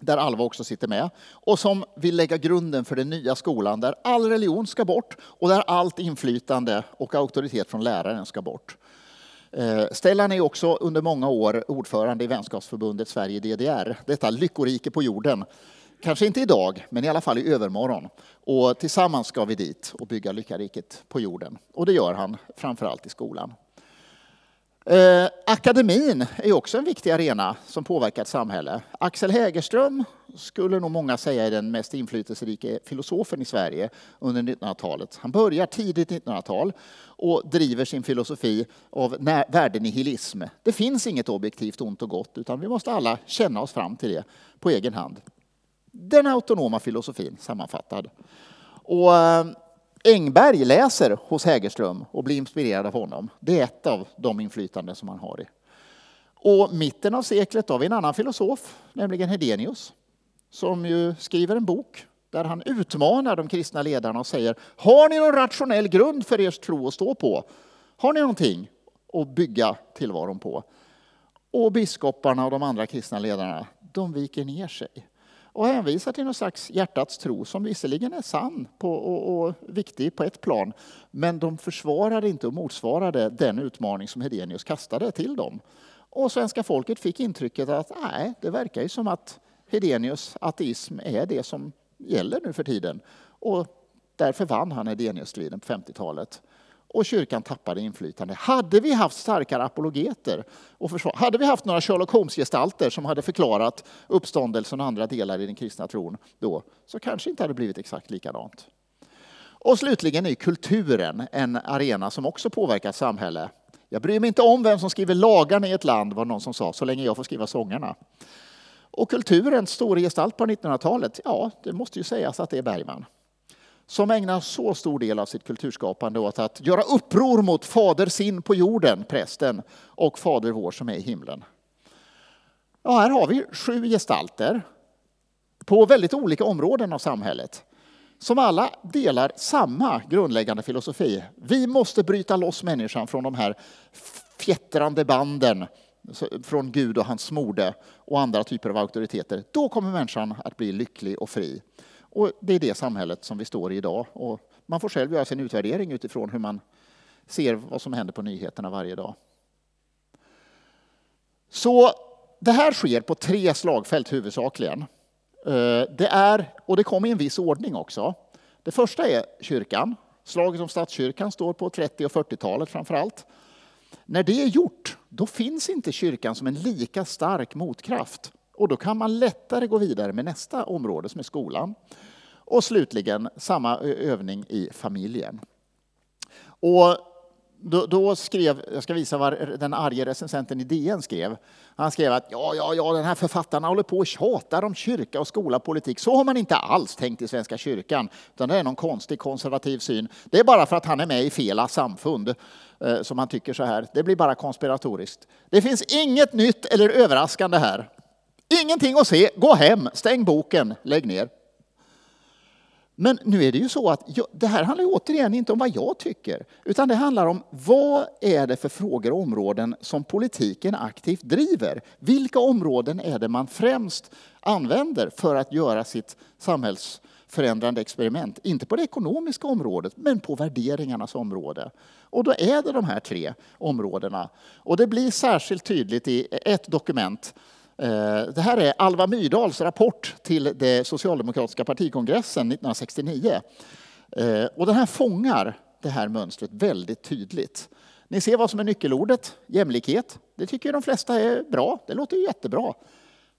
där Alva också sitter med, och som vill lägga grunden för den nya skolan där all religion ska bort och där allt inflytande och auktoritet från läraren ska bort. Ehm, Stellan är också under många år ordförande i vänskapsförbundet Sverige-DDR, detta lyckorike på jorden Kanske inte idag, men i alla fall i övermorgon. Och tillsammans ska vi dit och bygga lyckariket på jorden. Och det gör han framförallt i skolan. Eh, akademin är också en viktig arena som påverkar ett samhälle. Axel Hägerström skulle nog många säga är den mest inflytelserika filosofen i Sverige under 1900-talet. Han börjar tidigt 1900-tal och driver sin filosofi av värdenihilism. Det finns inget objektivt ont och gott utan vi måste alla känna oss fram till det på egen hand den autonoma filosofin sammanfattad. Och eh, Engberg läser hos Hägerström och blir inspirerad av honom. Det är ett av de inflytanden som han har. I. Och mitten av seklet har vi en annan filosof, nämligen Hedenius, som ju skriver en bok där han utmanar de kristna ledarna och säger Har ni någon rationell grund för er tro att stå på? Har ni någonting att bygga tillvaron på? Och biskoparna och de andra kristna ledarna, de viker ner sig och hänvisar till någon slags hjärtats tro som visserligen är sann på, och, och, viktig på ett plan, men de försvarade inte och motsvarade den utmaning som Hedenius kastade till dem. Och svenska folket fick intrycket att nej, det verkar ju som att Hedenius ateism är det som gäller nu för tiden. Och därför vann han Hedenius-striden på 50-talet och kyrkan tappade inflytande. Hade vi haft starkare apologeter och försvar, hade vi haft några Sherlock Holmes-gestalter som hade förklarat uppståndelsen och andra delar i den kristna tron då, så kanske inte hade blivit exakt likadant. Och slutligen är kulturen en arena som också påverkar samhället. Jag bryr mig inte om vem som skriver lagarna i ett land, var någon som sa, så länge jag får skriva sångerna. Och kulturens stora gestalt på 1900-talet, ja, det måste ju sägas att det är Bergman som ägnar så stor del av sitt kulturskapande åt att göra uppror mot Fader sin på jorden, prästen, och Fader vår som är i himlen. Ja, här har vi sju gestalter på väldigt olika områden av samhället som alla delar samma grundläggande filosofi. Vi måste bryta loss människan från de här fjättrande banden från Gud och hans mode och andra typer av auktoriteter. Då kommer människan att bli lycklig och fri. Och det är det samhället som vi står i idag. Och man får själv göra sin utvärdering utifrån hur man ser vad som händer på nyheterna varje dag. Så det här sker på tre slagfält huvudsakligen. Eh, det är, och det kommer i en viss ordning också. Det första är kyrkan. Slaget om statskyrkan står på 30 och 40-talet framför allt. När det är gjort, då finns inte kyrkan som en lika stark motkraft. Och då kan man lättare gå vidare med nästa område som är skolan. Och slutligen samma övning i familjen. Och då, då, skrev, jag ska visa vad den arge recensenten i DN skrev. Han skrev att ja, ja, ja, den här författaren håller på och tjatar om kyrka och skola, politik. Så har man inte alls tänkt i Svenska kyrkan, utan det är någon konstig konservativ syn. Det är bara för att han är med i fel samfund eh, som han tycker så här. Det blir bara konspiratoriskt. Det finns inget nytt eller överraskande här. Ingenting att se, gå hem, stäng boken, lägg ner. Men nu är det ju så att jag, det här handlar återigen inte om vad jag tycker, utan det handlar om vad är det för frågor och områden som politiken aktivt driver? Vilka områden är det man främst använder för att göra sitt samhällsförändrande experiment? Inte på det ekonomiska området, men på värderingarnas område. Och då är det de här tre områdena. Och det blir särskilt tydligt i ett dokument Eh, det här är Alva Myrdals rapport till den socialdemokratiska partikongressen 1969. Eh, och den här fångar det här mönstret väldigt tydligt. Ni ser vad som är nyckelordet, jämlikhet. Det tycker de flesta är bra, det låter jättebra.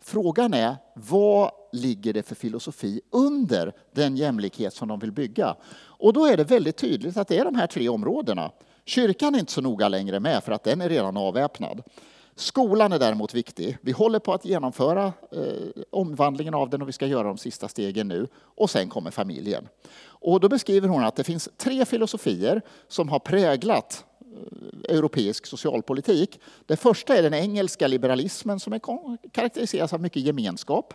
Frågan är, vad ligger det för filosofi under den jämlikhet som de vill bygga? Och då är det väldigt tydligt att det är de här tre områdena. Kyrkan är inte så noga längre med för att den är redan avväpnad. Skolan är däremot viktig. Vi håller på att genomföra eh, omvandlingen av den och vi ska göra de sista stegen nu. Och sen kommer familjen. Och då beskriver hon att det finns tre filosofier som har präglat eh, europeisk socialpolitik. Det första är den engelska liberalismen som är karaktäriseras av mycket gemenskap,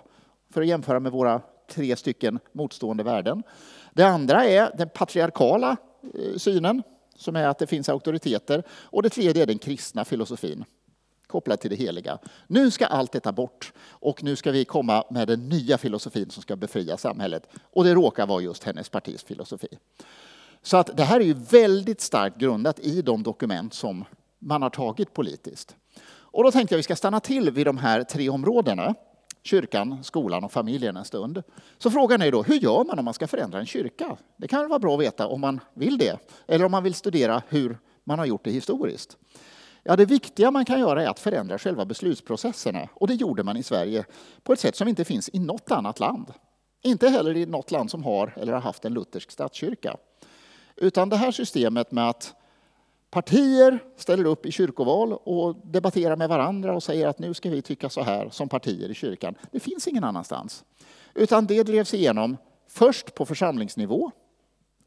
för att jämföra med våra tre stycken motstående värden. Det andra är den patriarkala eh, synen, som är att det finns auktoriteter. Och det tredje är den kristna filosofin, kopplat till det heliga. Nu ska allt detta bort och nu ska vi komma med den nya filosofin som ska befria samhället. Och det råkar vara just hennes partis filosofi. Så att det här är ju väldigt starkt grundat i de dokument som man har tagit politiskt. Och då tänkte jag att vi ska stanna till vid de här tre områdena. Kyrkan, skolan och familjen en stund. Så frågan är då, hur gör man om man ska förändra en kyrka? Det kan vara bra att veta om man vill det, eller om man vill studera hur man har gjort det historiskt. Ja, det viktiga man kan göra är att förändra själva beslutsprocesserna. Och det gjorde man i Sverige på ett sätt som inte finns i något annat land. Inte heller i något land som har eller har haft en luthersk statskyrka. Utan det här systemet med att partier ställer upp i kyrkoval och debatterar med varandra och säger att nu ska vi tycka så här som partier i kyrkan. Det finns ingen annanstans. Utan det drevs igenom först på församlingsnivå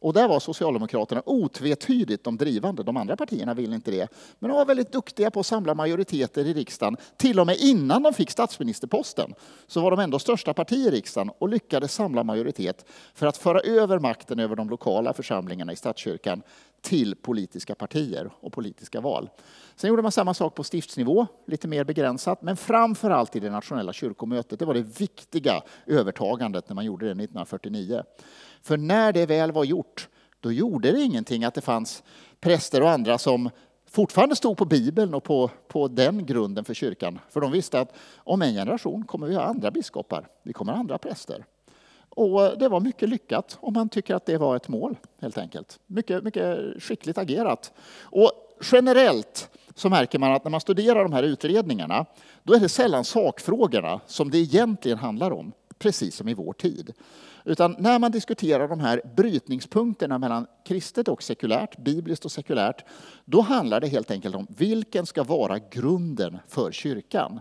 och där var Socialdemokraterna otvetydigt de drivande. De andra partierna ville inte det. Men de var väldigt duktiga på att samla majoriteter i riksdagen. Till och med innan de fick statsministerposten så var de ändå största parti i riksdagen och lyckades samla majoritet för att föra över makten över de lokala församlingarna i statskyrkan till politiska partier och politiska val. Sen gjorde man samma sak på stiftsnivå, lite mer begränsat, men framför allt i det nationella kyrkomötet. Det var det viktiga övertagandet när man gjorde det 1949. För när det väl var gjort, då gjorde det ingenting att det fanns präster och andra som fortfarande stod på Bibeln och på, på den grunden för kyrkan. För de visste att om en generation kommer vi ha andra biskopar, vi kommer ha andra präster. Och det var mycket lyckat om man tycker att det var ett mål, helt enkelt. Mycket, mycket skickligt agerat. Och generellt så märker man att när man studerar de här utredningarna, då är det sällan sakfrågorna som det egentligen handlar om, precis som i vår tid. Utan när man diskuterar de här brytningspunkterna mellan kristet och sekulärt, bibliskt och sekulärt, då handlar det helt enkelt om vilken ska vara grunden för kyrkan.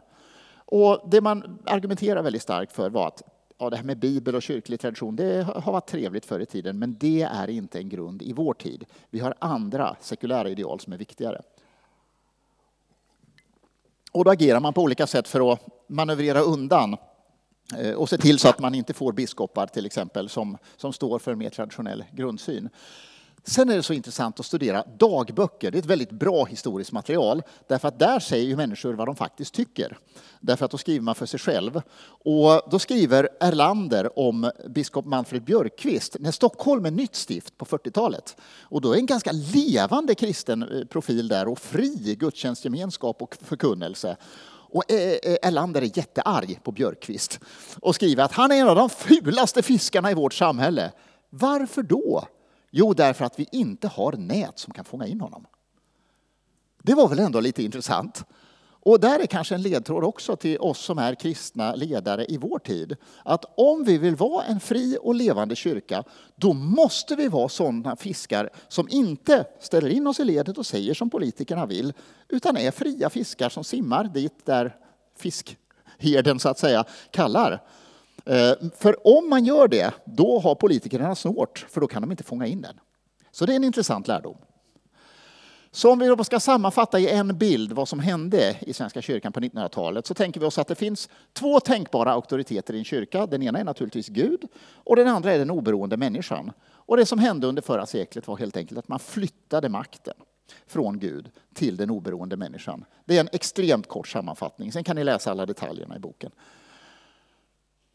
Och det man argumenterar väldigt starkt för var att ja, det här med bibel och kyrklig tradition, det har varit trevligt förr i tiden, men det är inte en grund i vår tid. Vi har andra sekulära ideal som är viktigare. Och då agerar man på olika sätt för att manövrera undan eh, och se till så att man inte får biskopar till exempel som, som står för en mer traditionell grundsyn. Sen är det så intressant att studera dagböcker. Det är ett väldigt bra historiskt material därför att där säger ju människor vad de faktiskt tycker. Därför att då skriver man för sig själv. Och då skriver Erlander om biskop Manfred Björkqvist när Stockholm är nytt stift på 40-talet. Och då är en ganska levande kristen eh, profil där och fri gudstjänstgemenskap och förkunnelse. Och eh, eh, Erlander är jättearg på Björkqvist och skriver att han är en av de fulaste fiskarna i vårt samhälle. Varför då? Jo, därför att vi inte har nät som kan fånga in honom. Det var väl ändå lite intressant. Och där är kanske en ledtråd också till oss som är kristna ledare i vår tid. Att om vi vill vara en fri och levande kyrka, då måste vi vara sådana fiskar som inte ställer in oss i ledet och säger som politikerna vill, utan är fria fiskar som simmar dit där fiskherden så att säga kallar. Eh, för om man gör det, då har politikerna svårt, för då kan de inte fånga in den. Så det är en intressant lärdom. Så om vi då ska sammanfatta i en bild vad som hände i Svenska kyrkan på 1900-talet så tänker vi oss att det finns två tänkbara auktoriteter i en kyrka. Den ena är naturligtvis Gud och den andra är den oberoende människan. Och det som hände under förra seklet var helt enkelt att man flyttade makten från Gud till den oberoende människan. Det är en extremt kort sammanfattning. Sen kan ni läsa alla detaljerna i boken.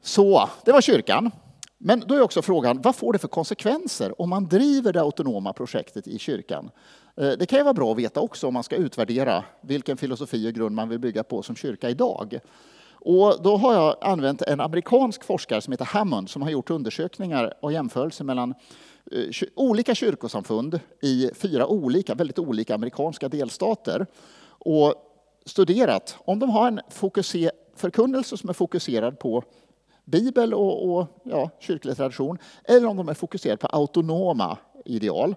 Så, det var kyrkan. Men då är också frågan, vad får det för konsekvenser om man driver det autonoma projektet i kyrkan? Eh, det kan ju vara bra att veta också om man ska utvärdera vilken filosofi och grund man vill bygga på som kyrka idag. Och då har jag använt en amerikansk forskare som heter Hammond som har gjort undersökningar och jämförelser mellan eh, olika kyrkosamfund i fyra olika, väldigt olika amerikanska delstater och studerat om de har en förkunnelse som är fokuserad på bibel och, och ja, kyrklig tradition eller om de är fokuserade på autonoma ideal.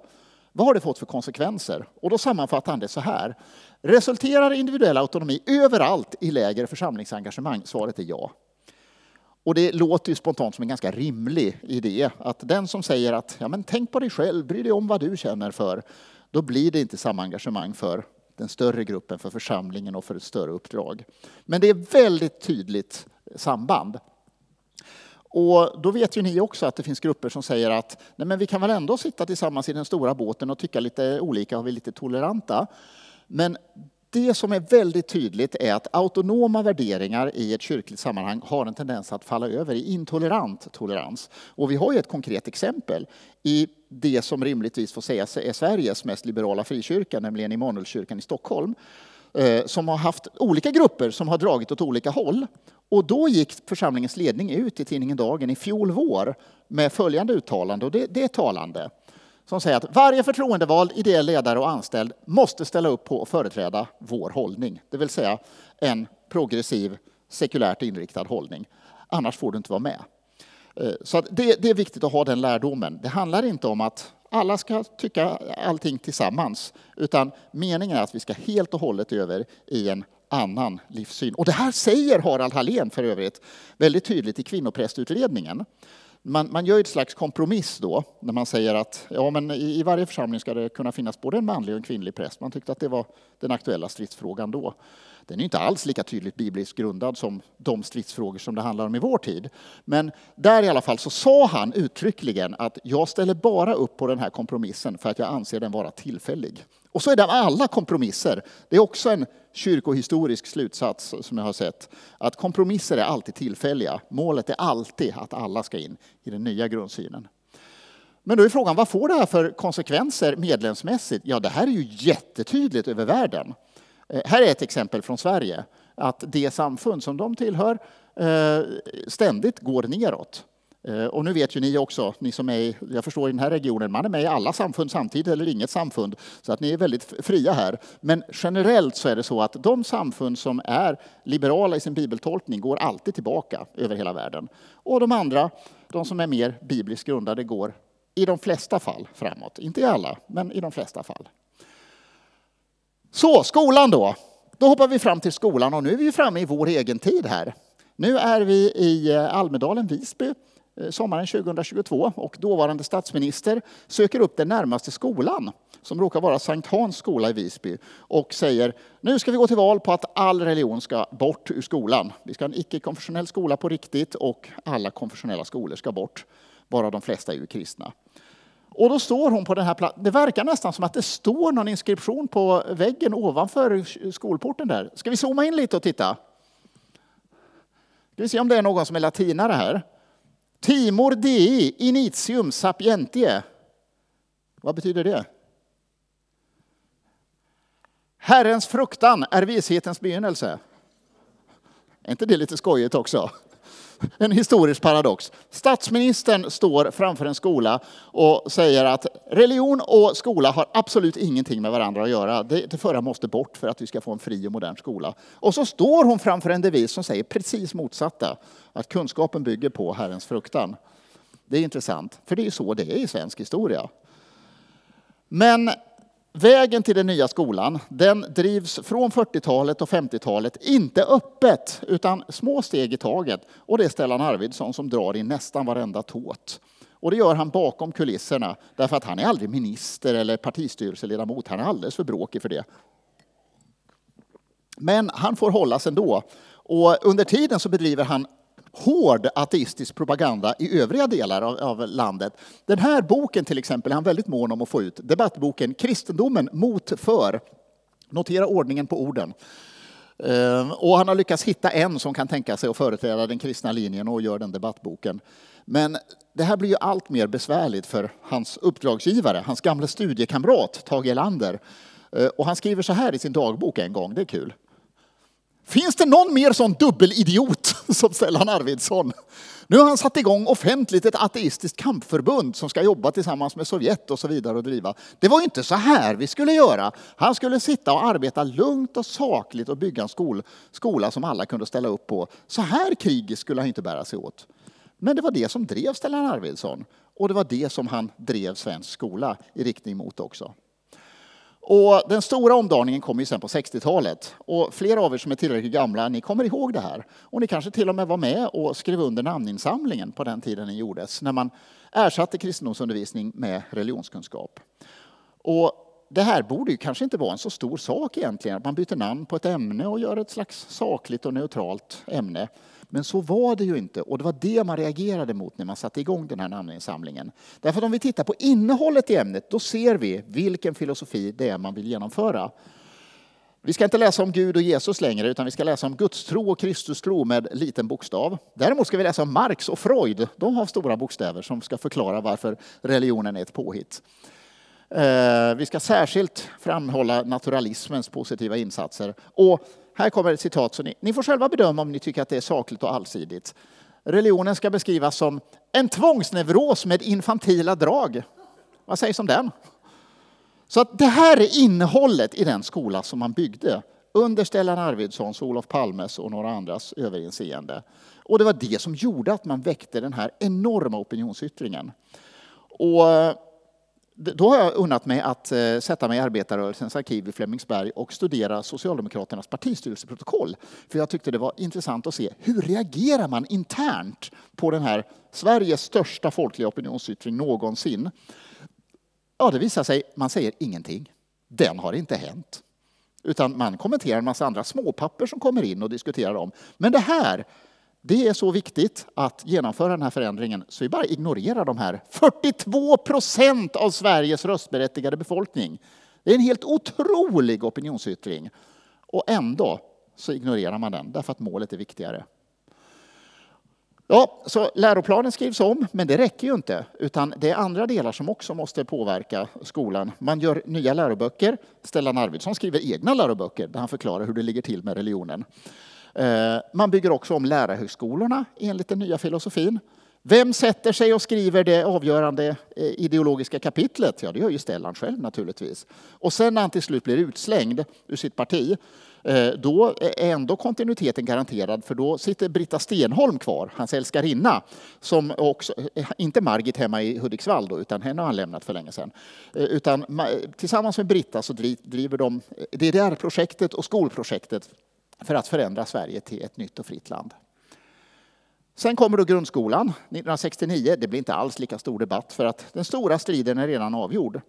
Vad har det fått för konsekvenser? Och då sammanfattar han det så här. Resulterar individuell autonomi överallt i lägre församlingsengagemang? Svaret är ja. Och det låter ju spontant som en ganska rimlig idé. Att den som säger att ja, men tänk på dig själv, bry dig om vad du känner för. Då blir det inte samma engagemang för den större gruppen, för församlingen och för ett större uppdrag. Men det är väldigt tydligt samband. Och då vet ju ni också att det finns grupper som säger att nej men vi kan väl ändå sitta tillsammans i den stora båten och tycka lite olika och vi är lite toleranta. Men det som är väldigt tydligt är att autonoma värderingar i ett kyrkligt sammanhang har en tendens att falla över i intolerant tolerans. Och vi har ju ett konkret exempel i det som rimligtvis får sägas är Sveriges mest liberala frikyrka, nämligen Immanuelskyrkan i Stockholm eh, som har haft olika grupper som har dragit åt olika håll. Och då gick församlingens ledning ut i tidningen Dagen i fjol vår med följande uttalande, och det, det är talande, som säger att varje förtroendevald, ideell ledare och anställd måste ställa upp på och företräda vår hållning, det vill säga en progressiv, sekulärt inriktad hållning. Annars får du inte vara med. Eh, så det, det, är viktigt att ha den lärdomen. Det handlar inte om att alla ska tycka allting tillsammans, utan meningen är att vi ska helt och hållet över i en annan livssyn. Och det här säger Harald Hallén för övrigt väldigt tydligt i kvinnoprästutredningen. Man, man gör ett slags kompromiss då, när man säger att ja, men i, i varje församling ska det kunna finnas både en manlig och en kvinnlig präst. Man tyckte att det var den aktuella stridsfrågan då. Den är inte alls lika tydligt bibliskt grundad som de stridsfrågor som det handlar om i vår tid. Men där i alla fall så sa han uttryckligen att jag ställer bara upp på den här kompromissen för att jag anser den vara tillfällig. Och så är det med alla kompromisser. Det är också en kyrkohistorisk slutsats som jag har sett. Att kompromisser är alltid tillfälliga. Målet är alltid att alla ska in i den nya grundsynen. Men då är frågan, vad får det här för konsekvenser medlemsmässigt? Ja, det här är ju jättetydligt över världen. Eh, här är ett exempel från Sverige, att det samfund som de tillhör eh, ständigt går neråt. Eh, och nu vet ju ni också, ni som är i, jag förstår i den här regionen, man är med i alla samfund samtidigt eller inget samfund, så att ni är väldigt fria här. Men generellt så är det så att de samfund som är liberala i sin bibeltolkning går alltid tillbaka över hela världen. Och de andra, de som är mer bibliskt grundade, går i de flesta fall framåt. Inte i alla, men i de flesta fall. Så, skolan då. Då hoppar vi fram till skolan och nu är vi framme i vår egen tid här. Nu är vi i eh, Almedalen, Visby, eh, sommaren 2022 och dåvarande statsminister söker upp den närmaste skolan som råkar vara Sankt Hans skola i Visby och säger nu ska vi gå till val på att all religion ska bort ur skolan. Vi ska ha en icke-konfessionell skola på riktigt och alla konfessionella skolor ska bort, bara de flesta är ju kristna. Och då står hon på den här platsen. Det verkar nästan som att det står någon inskription på väggen ovanför skolporten där. Ska vi zooma in lite och titta? Ska vi se om det är någon som är latinare här. Timor Dei initium sapientie. Vad betyder det? Herrens fruktan är vishetens begynnelse. Är inte det lite skojigt också? En historisk paradox. Statsministern står framför en skola och säger att religion och skola har absolut ingenting med varandra att göra. Det, det förra måste bort för att vi ska få en fri och modern skola. Och så står hon framför en devis som säger precis motsatta. Att kunskapen bygger på Herrens fruktan. Det är intressant, för det är så det är i svensk historia. Men Vägen till den nya skolan den drivs från 40-talet och 50-talet, inte öppet, utan små steg i taget. Och det är Stellan Arvidsson som drar i nästan varenda tåt. Och det gör han bakom kulisserna, därför att han är aldrig minister eller partistyrelseledamot. Han är alldeles för bråkig för det. Men han får hållas ändå. Och under tiden så bedriver han hård ateistisk propaganda i övriga delar av, av, landet. Den här boken till exempel är han väldigt mån om att få ut. Debattboken Kristendomen mot för. Notera ordningen på orden. Ehm, och han har lyckats hitta en som kan tänka sig att företräda den kristna linjen och gör den debattboken. Men det här blir ju allt mer besvärligt för hans uppdragsgivare, hans gamla studiekamrat Tage Erlander. Ehm, och han skriver så här i sin dagbok en gång, det är kul. Finns det någon mer sån dubbelidiot [LAUGHS] som Stellan Arvidsson? Nu har han satt igång offentligt ett ateistiskt kampförbund som ska jobba tillsammans med Sovjet och så vidare och driva. Det var ju inte så här vi skulle göra. Han skulle sitta och arbeta lugnt och sakligt och bygga en skol, skola som alla kunde ställa upp på. Så här krigiskt skulle han inte bära sig åt. Men det var det som drev Stellan Arvidsson och det var det som han drev svensk skola i riktning mot också. Och den stora omdaningen kom ju sen på 60-talet. Och flera av er som är tillräckligt gamla, ni kommer ihåg det här. Och ni kanske till och med var med och skrev under namninsamlingen på den tiden den gjordes, när man ersatte kristendomsundervisning med religionskunskap. Och det här borde ju kanske inte vara en så stor sak egentligen, att man byter namn på ett ämne och gör ett slags sakligt och neutralt ämne. Men så var det ju inte och det var det man reagerade mot när man satte igång den här namninsamlingen. Därför att om vi tittar på innehållet i ämnet då ser vi vilken filosofi det är man vill genomföra. Vi ska inte läsa om Gud och Jesus längre utan vi ska läsa om gudstro och Kristus tro med liten bokstav. Däremot ska vi läsa om Marx och Freud. De har stora bokstäver som ska förklara varför religionen är ett påhitt. Eh, vi ska särskilt framhålla naturalismens positiva insatser och här kommer ett citat, så ni, ni får själva bedöma om ni tycker att det är sakligt och allsidigt. Religionen ska beskrivas som en tvångsneuros med infantila drag. Vad sägs om den? Så att det här är innehållet i den skola som man byggde under Stellan Arvidssons, Olof Palmes och några andras överinseende. Och det var det som gjorde att man väckte den här enorma opinionsyttringen. Och då har jag unnat mig att eh, sätta mig i arbetarrörelsens arkiv i Flemingsberg och studera Socialdemokraternas partistyrelseprotokoll. För jag tyckte det var intressant att se hur reagerar man internt på den här Sveriges största folkliga opinionsyttring någonsin. Ja, det visar sig, man säger ingenting. Den har inte hänt. Utan man kommenterar en massa andra småpapper som kommer in och diskuterar dem. Men det här, det är så viktigt att genomföra den här förändringen så vi bara ignorerar de här 42 procent av Sveriges röstberättigade befolkning. Det är en helt otrolig opinionsyttring. Och ändå så ignorerar man den därför att målet är viktigare. Ja, så läroplanen skrivs om, men det räcker ju inte. Utan det är andra delar som också måste påverka skolan. Man gör nya läroböcker. Stellan Arvidsson skriver egna läroböcker där han förklarar hur det ligger till med religionen. Eh, man bygger också om lärarhögskolorna enligt den nya filosofin. Vem sätter sig och skriver det avgörande eh, ideologiska kapitlet? Ja, det gör ju Stellan själv naturligtvis. Och sen när han till slut blir utslängd ur sitt parti, eh, då är ändå kontinuiteten garanterad, för då sitter Britta Stenholm kvar, hans älskarinna, som också, inte Margit hemma i Hudiksvall då, utan henne har han lämnat för länge sedan. Utan tillsammans med Britta så driver de DDR-projektet och skolprojektet för att förändra Sverige till ett nytt och fritt land. Sen kommer då grundskolan 1969. Det blir inte alls lika stor debatt för att den stora striden är redan avgjord.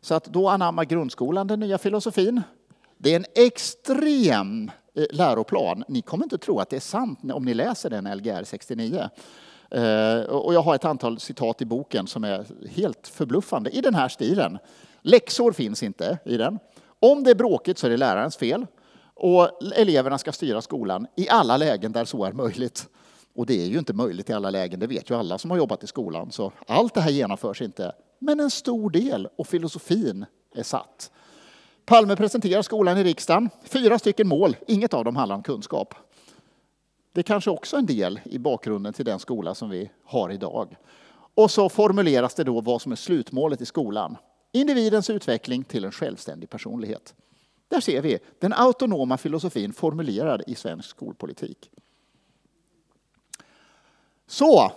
Så att då anammar grundskolan den nya filosofin. Det är en extrem eh, läroplan. Ni kommer inte tro att det är sant om ni läser den Lgr 69. Eh, och jag har ett antal citat i boken som är helt förbluffande i den här stilen. Läxor finns inte i den. Om det är bråkigt så är det lärarens fel. Och eleverna ska styra skolan i alla lägen där så är möjligt. Och det är ju inte möjligt i alla lägen, det vet ju alla som har jobbat i skolan. Så allt det här genomförs inte, men en stor del och filosofin är satt. Palme presenterar skolan i riksdagen. Fyra stycken mål, inget av dem handlar om kunskap. Det är kanske också en del i bakgrunden till den skola som vi har idag. Och så formuleras det då vad som är slutmålet i skolan. Individens utveckling till en självständig personlighet. Där ser vi den autonoma filosofin formulerad i svensk skolpolitik. Så,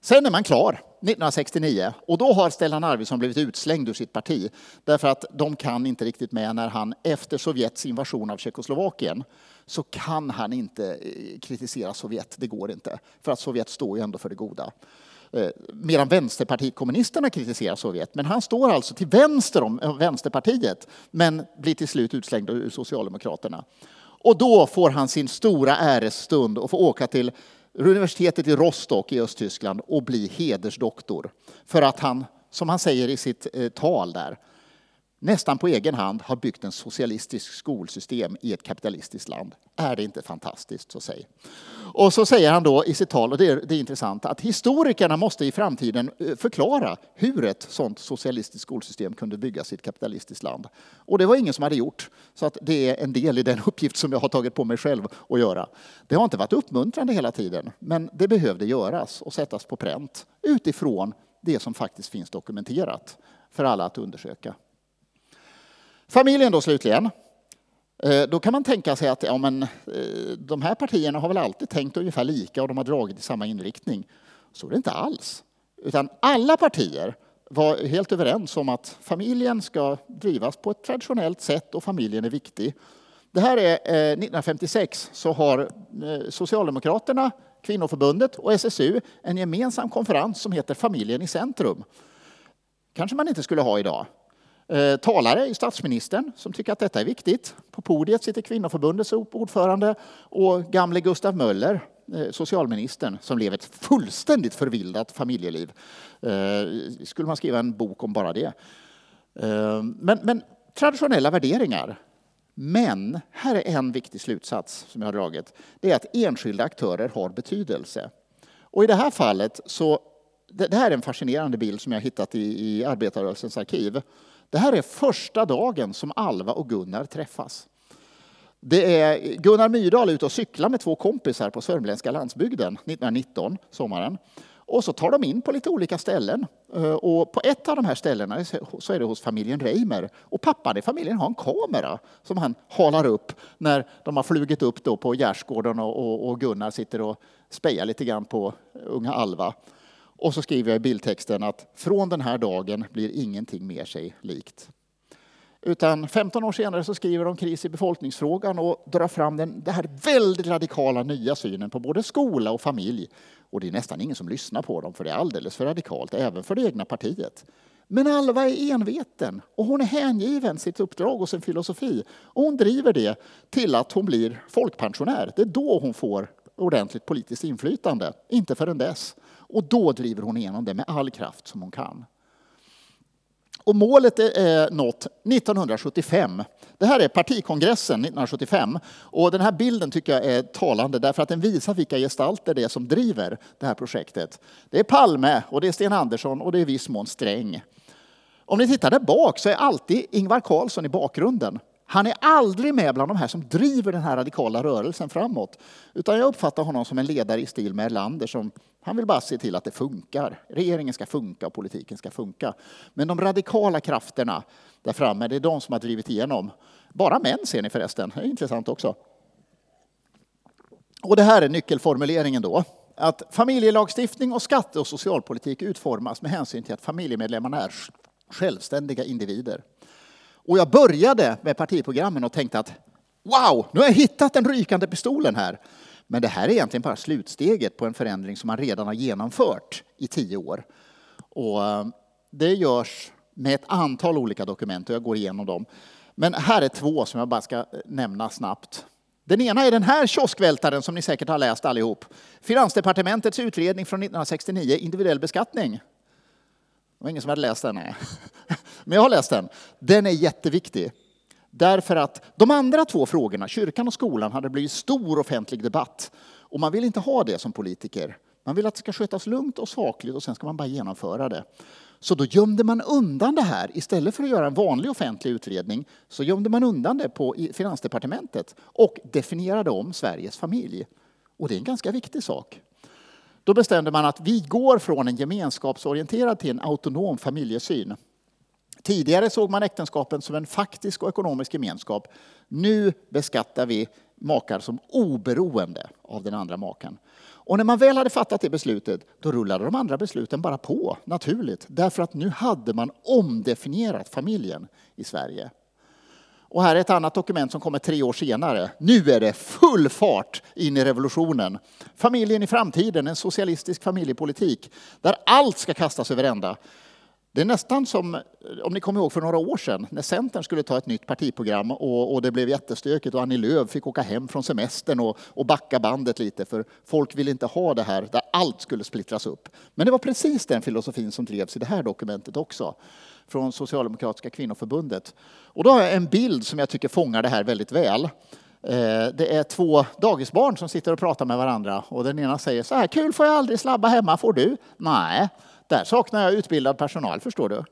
sen är man klar 1969 och då har Stellan Arvidsson blivit utslängd ur sitt parti därför att de kan inte riktigt med när han efter Sovjets invasion av Tjeckoslovakien så kan han inte eh, kritisera Sovjet, det går inte. För att Sovjet står ju ändå för det goda. Eh, medan Vänsterpartiet kommunisterna kritiserar Sovjet. Men han står alltså till vänster om eh, Vänsterpartiet, men blir till slut utslängd ur Socialdemokraterna. Och då får han sin stora äresstund och får åka till universitetet i Rostock i Östtyskland och bli hedersdoktor. För att han, som han säger i sitt eh, tal där, nästan på egen hand har byggt en socialistisk skolsystem i ett kapitalistiskt land. Är det inte fantastiskt? Så säg. Och så säger han då i sitt tal, och det är, det är intressant, att historikerna måste i framtiden eh, förklara hur ett sådant socialistiskt skolsystem kunde byggas i ett kapitalistiskt land. Och det var ingen som hade gjort, så att det är en del i den [LAUGHS] uppgift som jag har tagit på mig själv att göra. Det har inte varit uppmuntrande hela tiden, men det behövde göras och sättas på pränt utifrån det som faktiskt finns dokumenterat för alla att undersöka. Familjen då slutligen. Eh, då kan man tänka sig att ja, men, eh, de här partierna har väl alltid tänkt ungefär lika och de har dragit i samma inriktning. Så är det inte alls. Utan alla partier var helt överens om att familjen ska drivas på ett traditionellt sätt och familjen är viktig. Det här är eh, 1956 så har Socialdemokraterna, Kvinnoförbundet och SSU en gemensam konferens som heter Familjen i centrum. kanske man inte skulle ha idag. Eh, talare är statsministern som tycker att detta är viktigt. På podiet sitter Kvinnoförbundets ordförande och gamle Gustav Möller, eh, socialministern, som lever ett fullständigt förvildat familjeliv. Eh, skulle man skriva en bok om bara det. Eh, men, men traditionella värderingar. Men här är en viktig slutsats som jag har dragit. Det är att enskilda aktörer har betydelse. Och i det här fallet så, det här är en fascinerande bild som jag hittat i, i arbetarrörelsens arkiv. Det här är första dagen som Alva och Gunnar träffas. Det är Gunnar Myrdal är ute och cyklar med två kompisar på sörmländska landsbygden 1919, sommaren. Och så tar de in på lite olika ställen. Eh, och på ett av de här ställena så är det hos familjen Reimer. Och pappan i familjen har en kamera som han halar upp när de har flugit upp då på gärdsgården och Gunnar sitter och spejar lite grann på unga Alva. Och så skriver jag i bildtexten att från den här dagen blir ingenting mer sig likt. Utan 15 år senare så skriver de kris i befolkningsfrågan och drar fram den, den här väldigt radikala nya synen på både skola och familj. Och det är nästan ingen som lyssnar på dem för det är alldeles för radikalt, även för det egna partiet. Men Alva är enveten och hon är hängiven sitt uppdrag och sin filosofi. Och hon driver det till att hon blir folkpensionär. Det är då hon får ordentligt politiskt inflytande, inte förrän dess. Och då driver hon igenom det med all kraft som hon kan. Och målet är eh, nått 1975. Det här är partikongressen 1975. Och den här bilden tycker jag är talande därför att den visar vilka gestalter det är som driver det här projektet. Det är Palme, och det är Sten Andersson och det är i viss mån Sträng. Om ni tittar där bak så är alltid Ingvar Carlsson i bakgrunden. Han är aldrig med bland de här som driver den här radikala rörelsen framåt. Utan jag uppfattar honom som en ledare i stil med Erlander som han vill bara se till att det funkar. Regeringen ska funka och politiken ska funka. Men de radikala krafterna där framme, det är de som har drivit igenom. Bara män ser ni förresten, det är intressant också. Och det här är nyckelformuleringen då. Att familjelagstiftning och skatte och socialpolitik utformas med hänsyn till att familjemedlemmarna är självständiga individer. Och jag började med partiprogrammen och tänkte att wow, nu har jag hittat den rykande pistolen här. Men det här är egentligen bara slutsteget på en förändring som man redan har genomfört i tio år. Och eh, det görs med ett antal olika dokument och jag går igenom dem. Men här är två som jag bara ska eh, nämna snabbt. Den ena är den här kioskvältaren som ni säkert har läst allihop. Finansdepartementets utredning från 1969, individuell beskattning. Det var ingen som hade läst den, nej. [LAUGHS] Men jag har läst den. Den är jätteviktig. Därför att de andra två frågorna, kyrkan och skolan, hade blivit stor offentlig debatt. Och man vill inte ha det som politiker. Man vill att det ska skötas lugnt och sakligt och sen ska man bara genomföra det. Så då gömde man undan det här. Istället för att göra en vanlig offentlig utredning så gömde man undan det på Finansdepartementet och definierade om Sveriges familj. Och det är en ganska viktig sak. Då bestämde man att vi går från en gemenskapsorienterad till en autonom familjesyn. Tidigare såg man äktenskapen som en faktisk och ekonomisk gemenskap. Nu beskattar vi makar som oberoende av den andra maken. Och när man väl hade fattat det beslutet, då rullade de andra besluten bara på naturligt. Därför att nu hade man omdefinierat familjen i Sverige. Och här är ett annat dokument som kommer tre år senare. Nu är det full fart in i revolutionen. Familjen i framtiden, en socialistisk familjepolitik där allt ska kastas över ända. Det är nästan som, om ni kommer ihåg för några år sedan, när Centern skulle ta ett nytt partiprogram och, och det blev jättestökigt och Annie Lööf fick åka hem från semestern och, och backa bandet lite för folk ville inte ha det här där allt skulle splittras upp. Men det var precis den filosofin som drevs i det här dokumentet också från Socialdemokratiska kvinnoförbundet. Och då har jag en bild som jag tycker fångar det här väldigt väl. Eh, det är två dagisbarn som sitter och pratar med varandra och den ena säger så här, kul får jag aldrig slabba hemma, får du? Nej, där saknar jag utbildad personal, förstår du.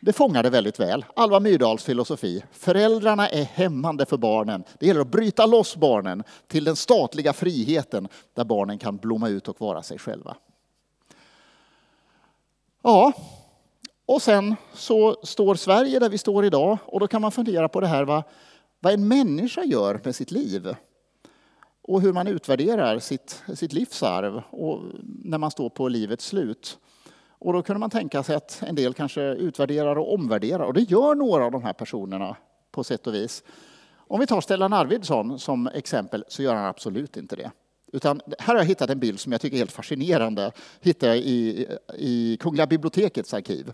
Det fångar det väldigt väl. Alva Myrdals filosofi. Föräldrarna är hämmande för barnen. Det gäller att bryta loss barnen till den statliga friheten där barnen kan blomma ut och vara sig själva. Ja, och sen så står Sverige där vi står idag och då kan man fundera på det här vad, vad en människa gör med sitt liv och hur man utvärderar sitt, sitt livsarv och när man står på livets slut. Och då kunde man tänka sig att en del kanske utvärderar och omvärderar och det gör några av de här personerna på sätt och vis. Om vi tar Stellan Arvidsson som exempel så gör han absolut inte det. Utan här har jag hittat en bild som jag tycker är helt fascinerande. Hittade jag i, i Kungliga bibliotekets arkiv.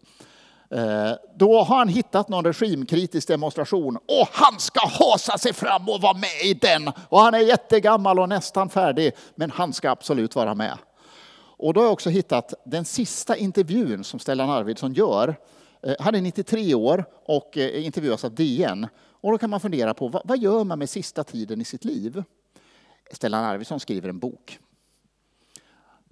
Eh, då har han hittat någon regimkritisk demonstration och han ska hasa sig fram och vara med i den. Och han är jättegammal och nästan färdig, men han ska absolut vara med. Och då har jag också hittat den sista intervjun som Stellan Arvidsson gör. Eh, han är 93 år och eh, intervjuas av DN. Och då kan man fundera på vad gör man med sista tiden i sitt liv? Stellan Arvidsson skriver en bok.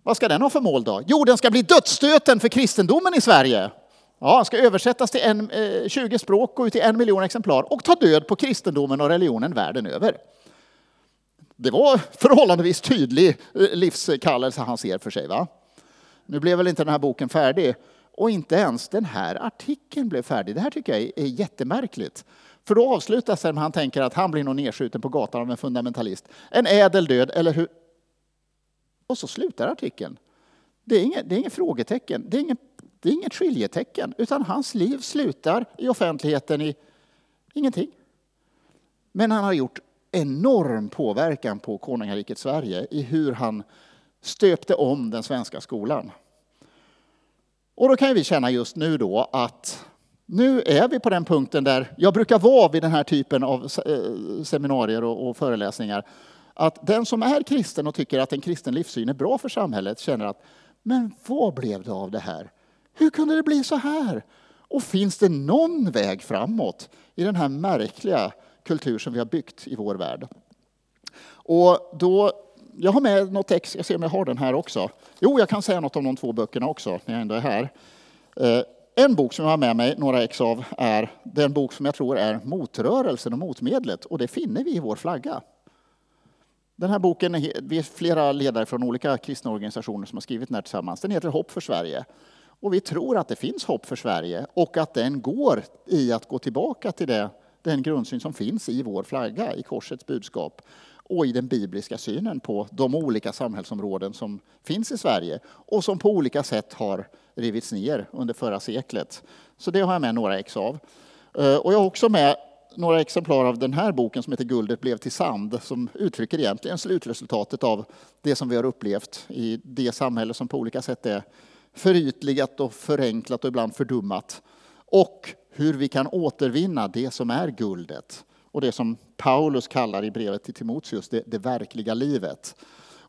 Vad ska den ha för mål då? Jo, den ska bli dödsstöten för kristendomen i Sverige. Ja, ska översättas till en, eh, 20 språk, gå ut i en miljon exemplar och ta död på kristendomen och religionen världen över. Det var förhållandevis tydlig eh, livskallelse han ser för sig. Va? Nu blev väl inte den här boken färdig och inte ens den här artikeln blev färdig. Det här tycker jag är jättemärkligt. För då avslutas det med att han tänker att han blir nog nedskjuten på gatan av en fundamentalist. En ädel död, eller hur? Och så slutar artikeln. Det är inget, det är inget frågetecken, det är inget, det är inget skiljetecken, utan hans liv slutar i offentligheten i ingenting. Men han har gjort enorm påverkan på konungariket Sverige i hur han stöpte om den svenska skolan. Och då kan vi känna just nu då att nu är vi på den punkten där jag brukar vara vid den här typen av eh, seminarier och föreläsningar. Att den som är kristen och tycker att en kristen livssyn är bra för samhället känner att men vad blev det av det här? Hur kunde det bli så här? Och finns det någon väg framåt i den här märkliga kultur som vi har byggt i vår värld? Och då, jag har med något text, jag ser om jag har den här också. Jo, jag kan säga något om de två böckerna också när jag ändå är här. Eh, en bok som jag har med mig några ex av är den bok som jag tror är motrörelsen och motmedlet och det finner vi i vår flagga. Den här boken, vi är flera ledare från olika kristna organisationer som har skrivit den här tillsammans. Den heter Hopp för Sverige. Och vi tror att det finns hopp för Sverige och att den går i att gå tillbaka till det, den grundsyn som finns i vår flagga, i korsets budskap och i den bibliska synen på de olika samhällsområden som finns i Sverige och som på olika sätt har rivits ner under förra seklet. Så det har jag med några ex av. Eh, och jag har också med några exemplar av den här boken som heter Guldet blev till sand som uttrycker egentligen slutresultatet av det som vi har upplevt i det samhälle som på olika sätt är förytligat och förenklat och ibland fördummat. Och hur vi kan återvinna det som är guldet och det som Paulus kallar i brevet till Timoteus det, det verkliga livet.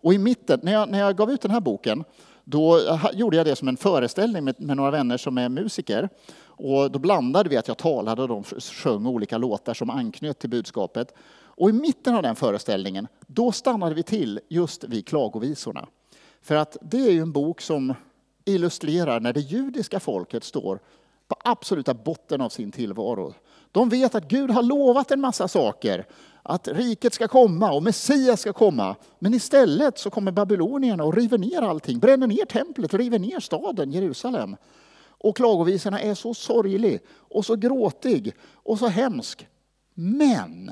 Och i mitten, när jag, när jag gav ut den här boken, då gjorde jag det som en föreställning med, med några vänner som är musiker. Och då blandade vi att jag talade och de sjöng olika låtar som anknöt till budskapet. Och i mitten av den föreställningen, då stannade vi till just vid klagovisorna. För att det är ju en bok som illustrerar när det judiska folket står på absoluta botten av sin tillvaro. De vet att Gud har lovat en massa saker. Att riket ska komma och Messias ska komma. Men istället så kommer babylonierna och river ner allting. Bränner ner templet, river ner staden Jerusalem. Och klagovisorna är så sorglig och så gråtig och så hemsk. Men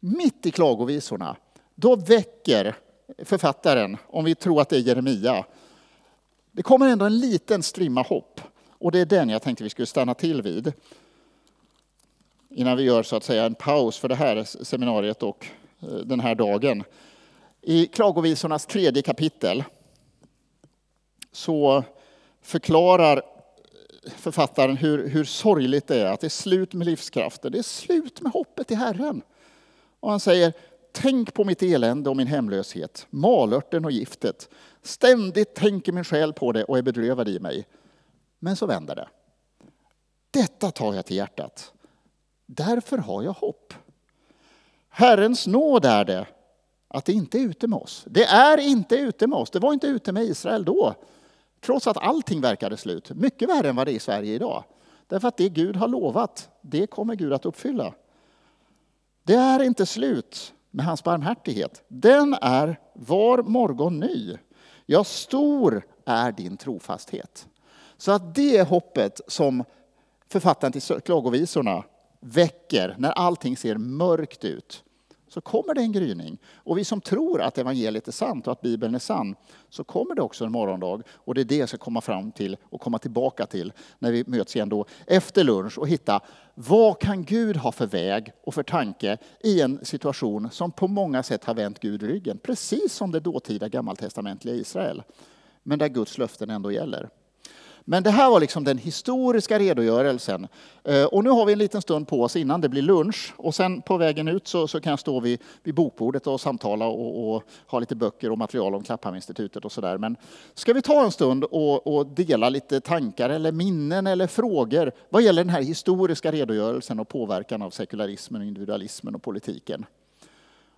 mitt i klagovisorna, då väcker författaren, om vi tror att det är Jeremia, det kommer ändå en liten strimma hopp. Och det är den jag tänkte vi skulle stanna till vid. Innan vi gör så att säga en paus för det här seminariet och eh, den här dagen. I Klagovisornas tredje kapitel så förklarar eh, författaren hur, hur sorgligt det är att det är slut med livskraften. Det är slut med hoppet i Herren. Och han säger, tänk på mitt elände och min hemlöshet, malörten och giftet. Ständigt tänker min själ på det och är bedrövad i mig. Men så vänder det. Detta tar jag till hjärtat. Därför har jag hopp. Herrens nåd är det att det inte är ute med oss. Det är inte ute med oss. Det var inte ute med Israel då. Trots att allting verkade slut. Mycket värre än vad det är i Sverige idag. Därför att det Gud har lovat, det kommer Gud att uppfylla. Det är inte slut med hans barmhärtighet. Den är var morgon ny. Ja, stor är din trofasthet. Så att det är hoppet som författaren till klagovisorna väcker när allting ser mörkt ut så kommer det en gryning. Och vi som tror att evangeliet är sant och att Bibeln är sann, så kommer det också en morgondag. Och det är det jag ska komma fram till och komma tillbaka till när vi möts igen då efter lunch och hitta vad kan Gud ha för väg och för tanke i en situation som på många sätt har vänt Gud ryggen, precis som det dåtida gammaltestamentliga Israel. Men där Guds löften ändå gäller. Men det här var liksom den historiska redogörelsen. Eh, och nu har vi en liten stund på oss innan det blir lunch. Och sen på vägen ut så, så kan jag stå vid, vid bokbordet och samtala och, och, ha lite böcker och material om Klapphamninstitutet och sådär. Men ska vi ta en stund och, och, dela lite tankar eller minnen eller frågor vad gäller den här historiska redogörelsen och påverkan av sekularismen, individualismen och politiken?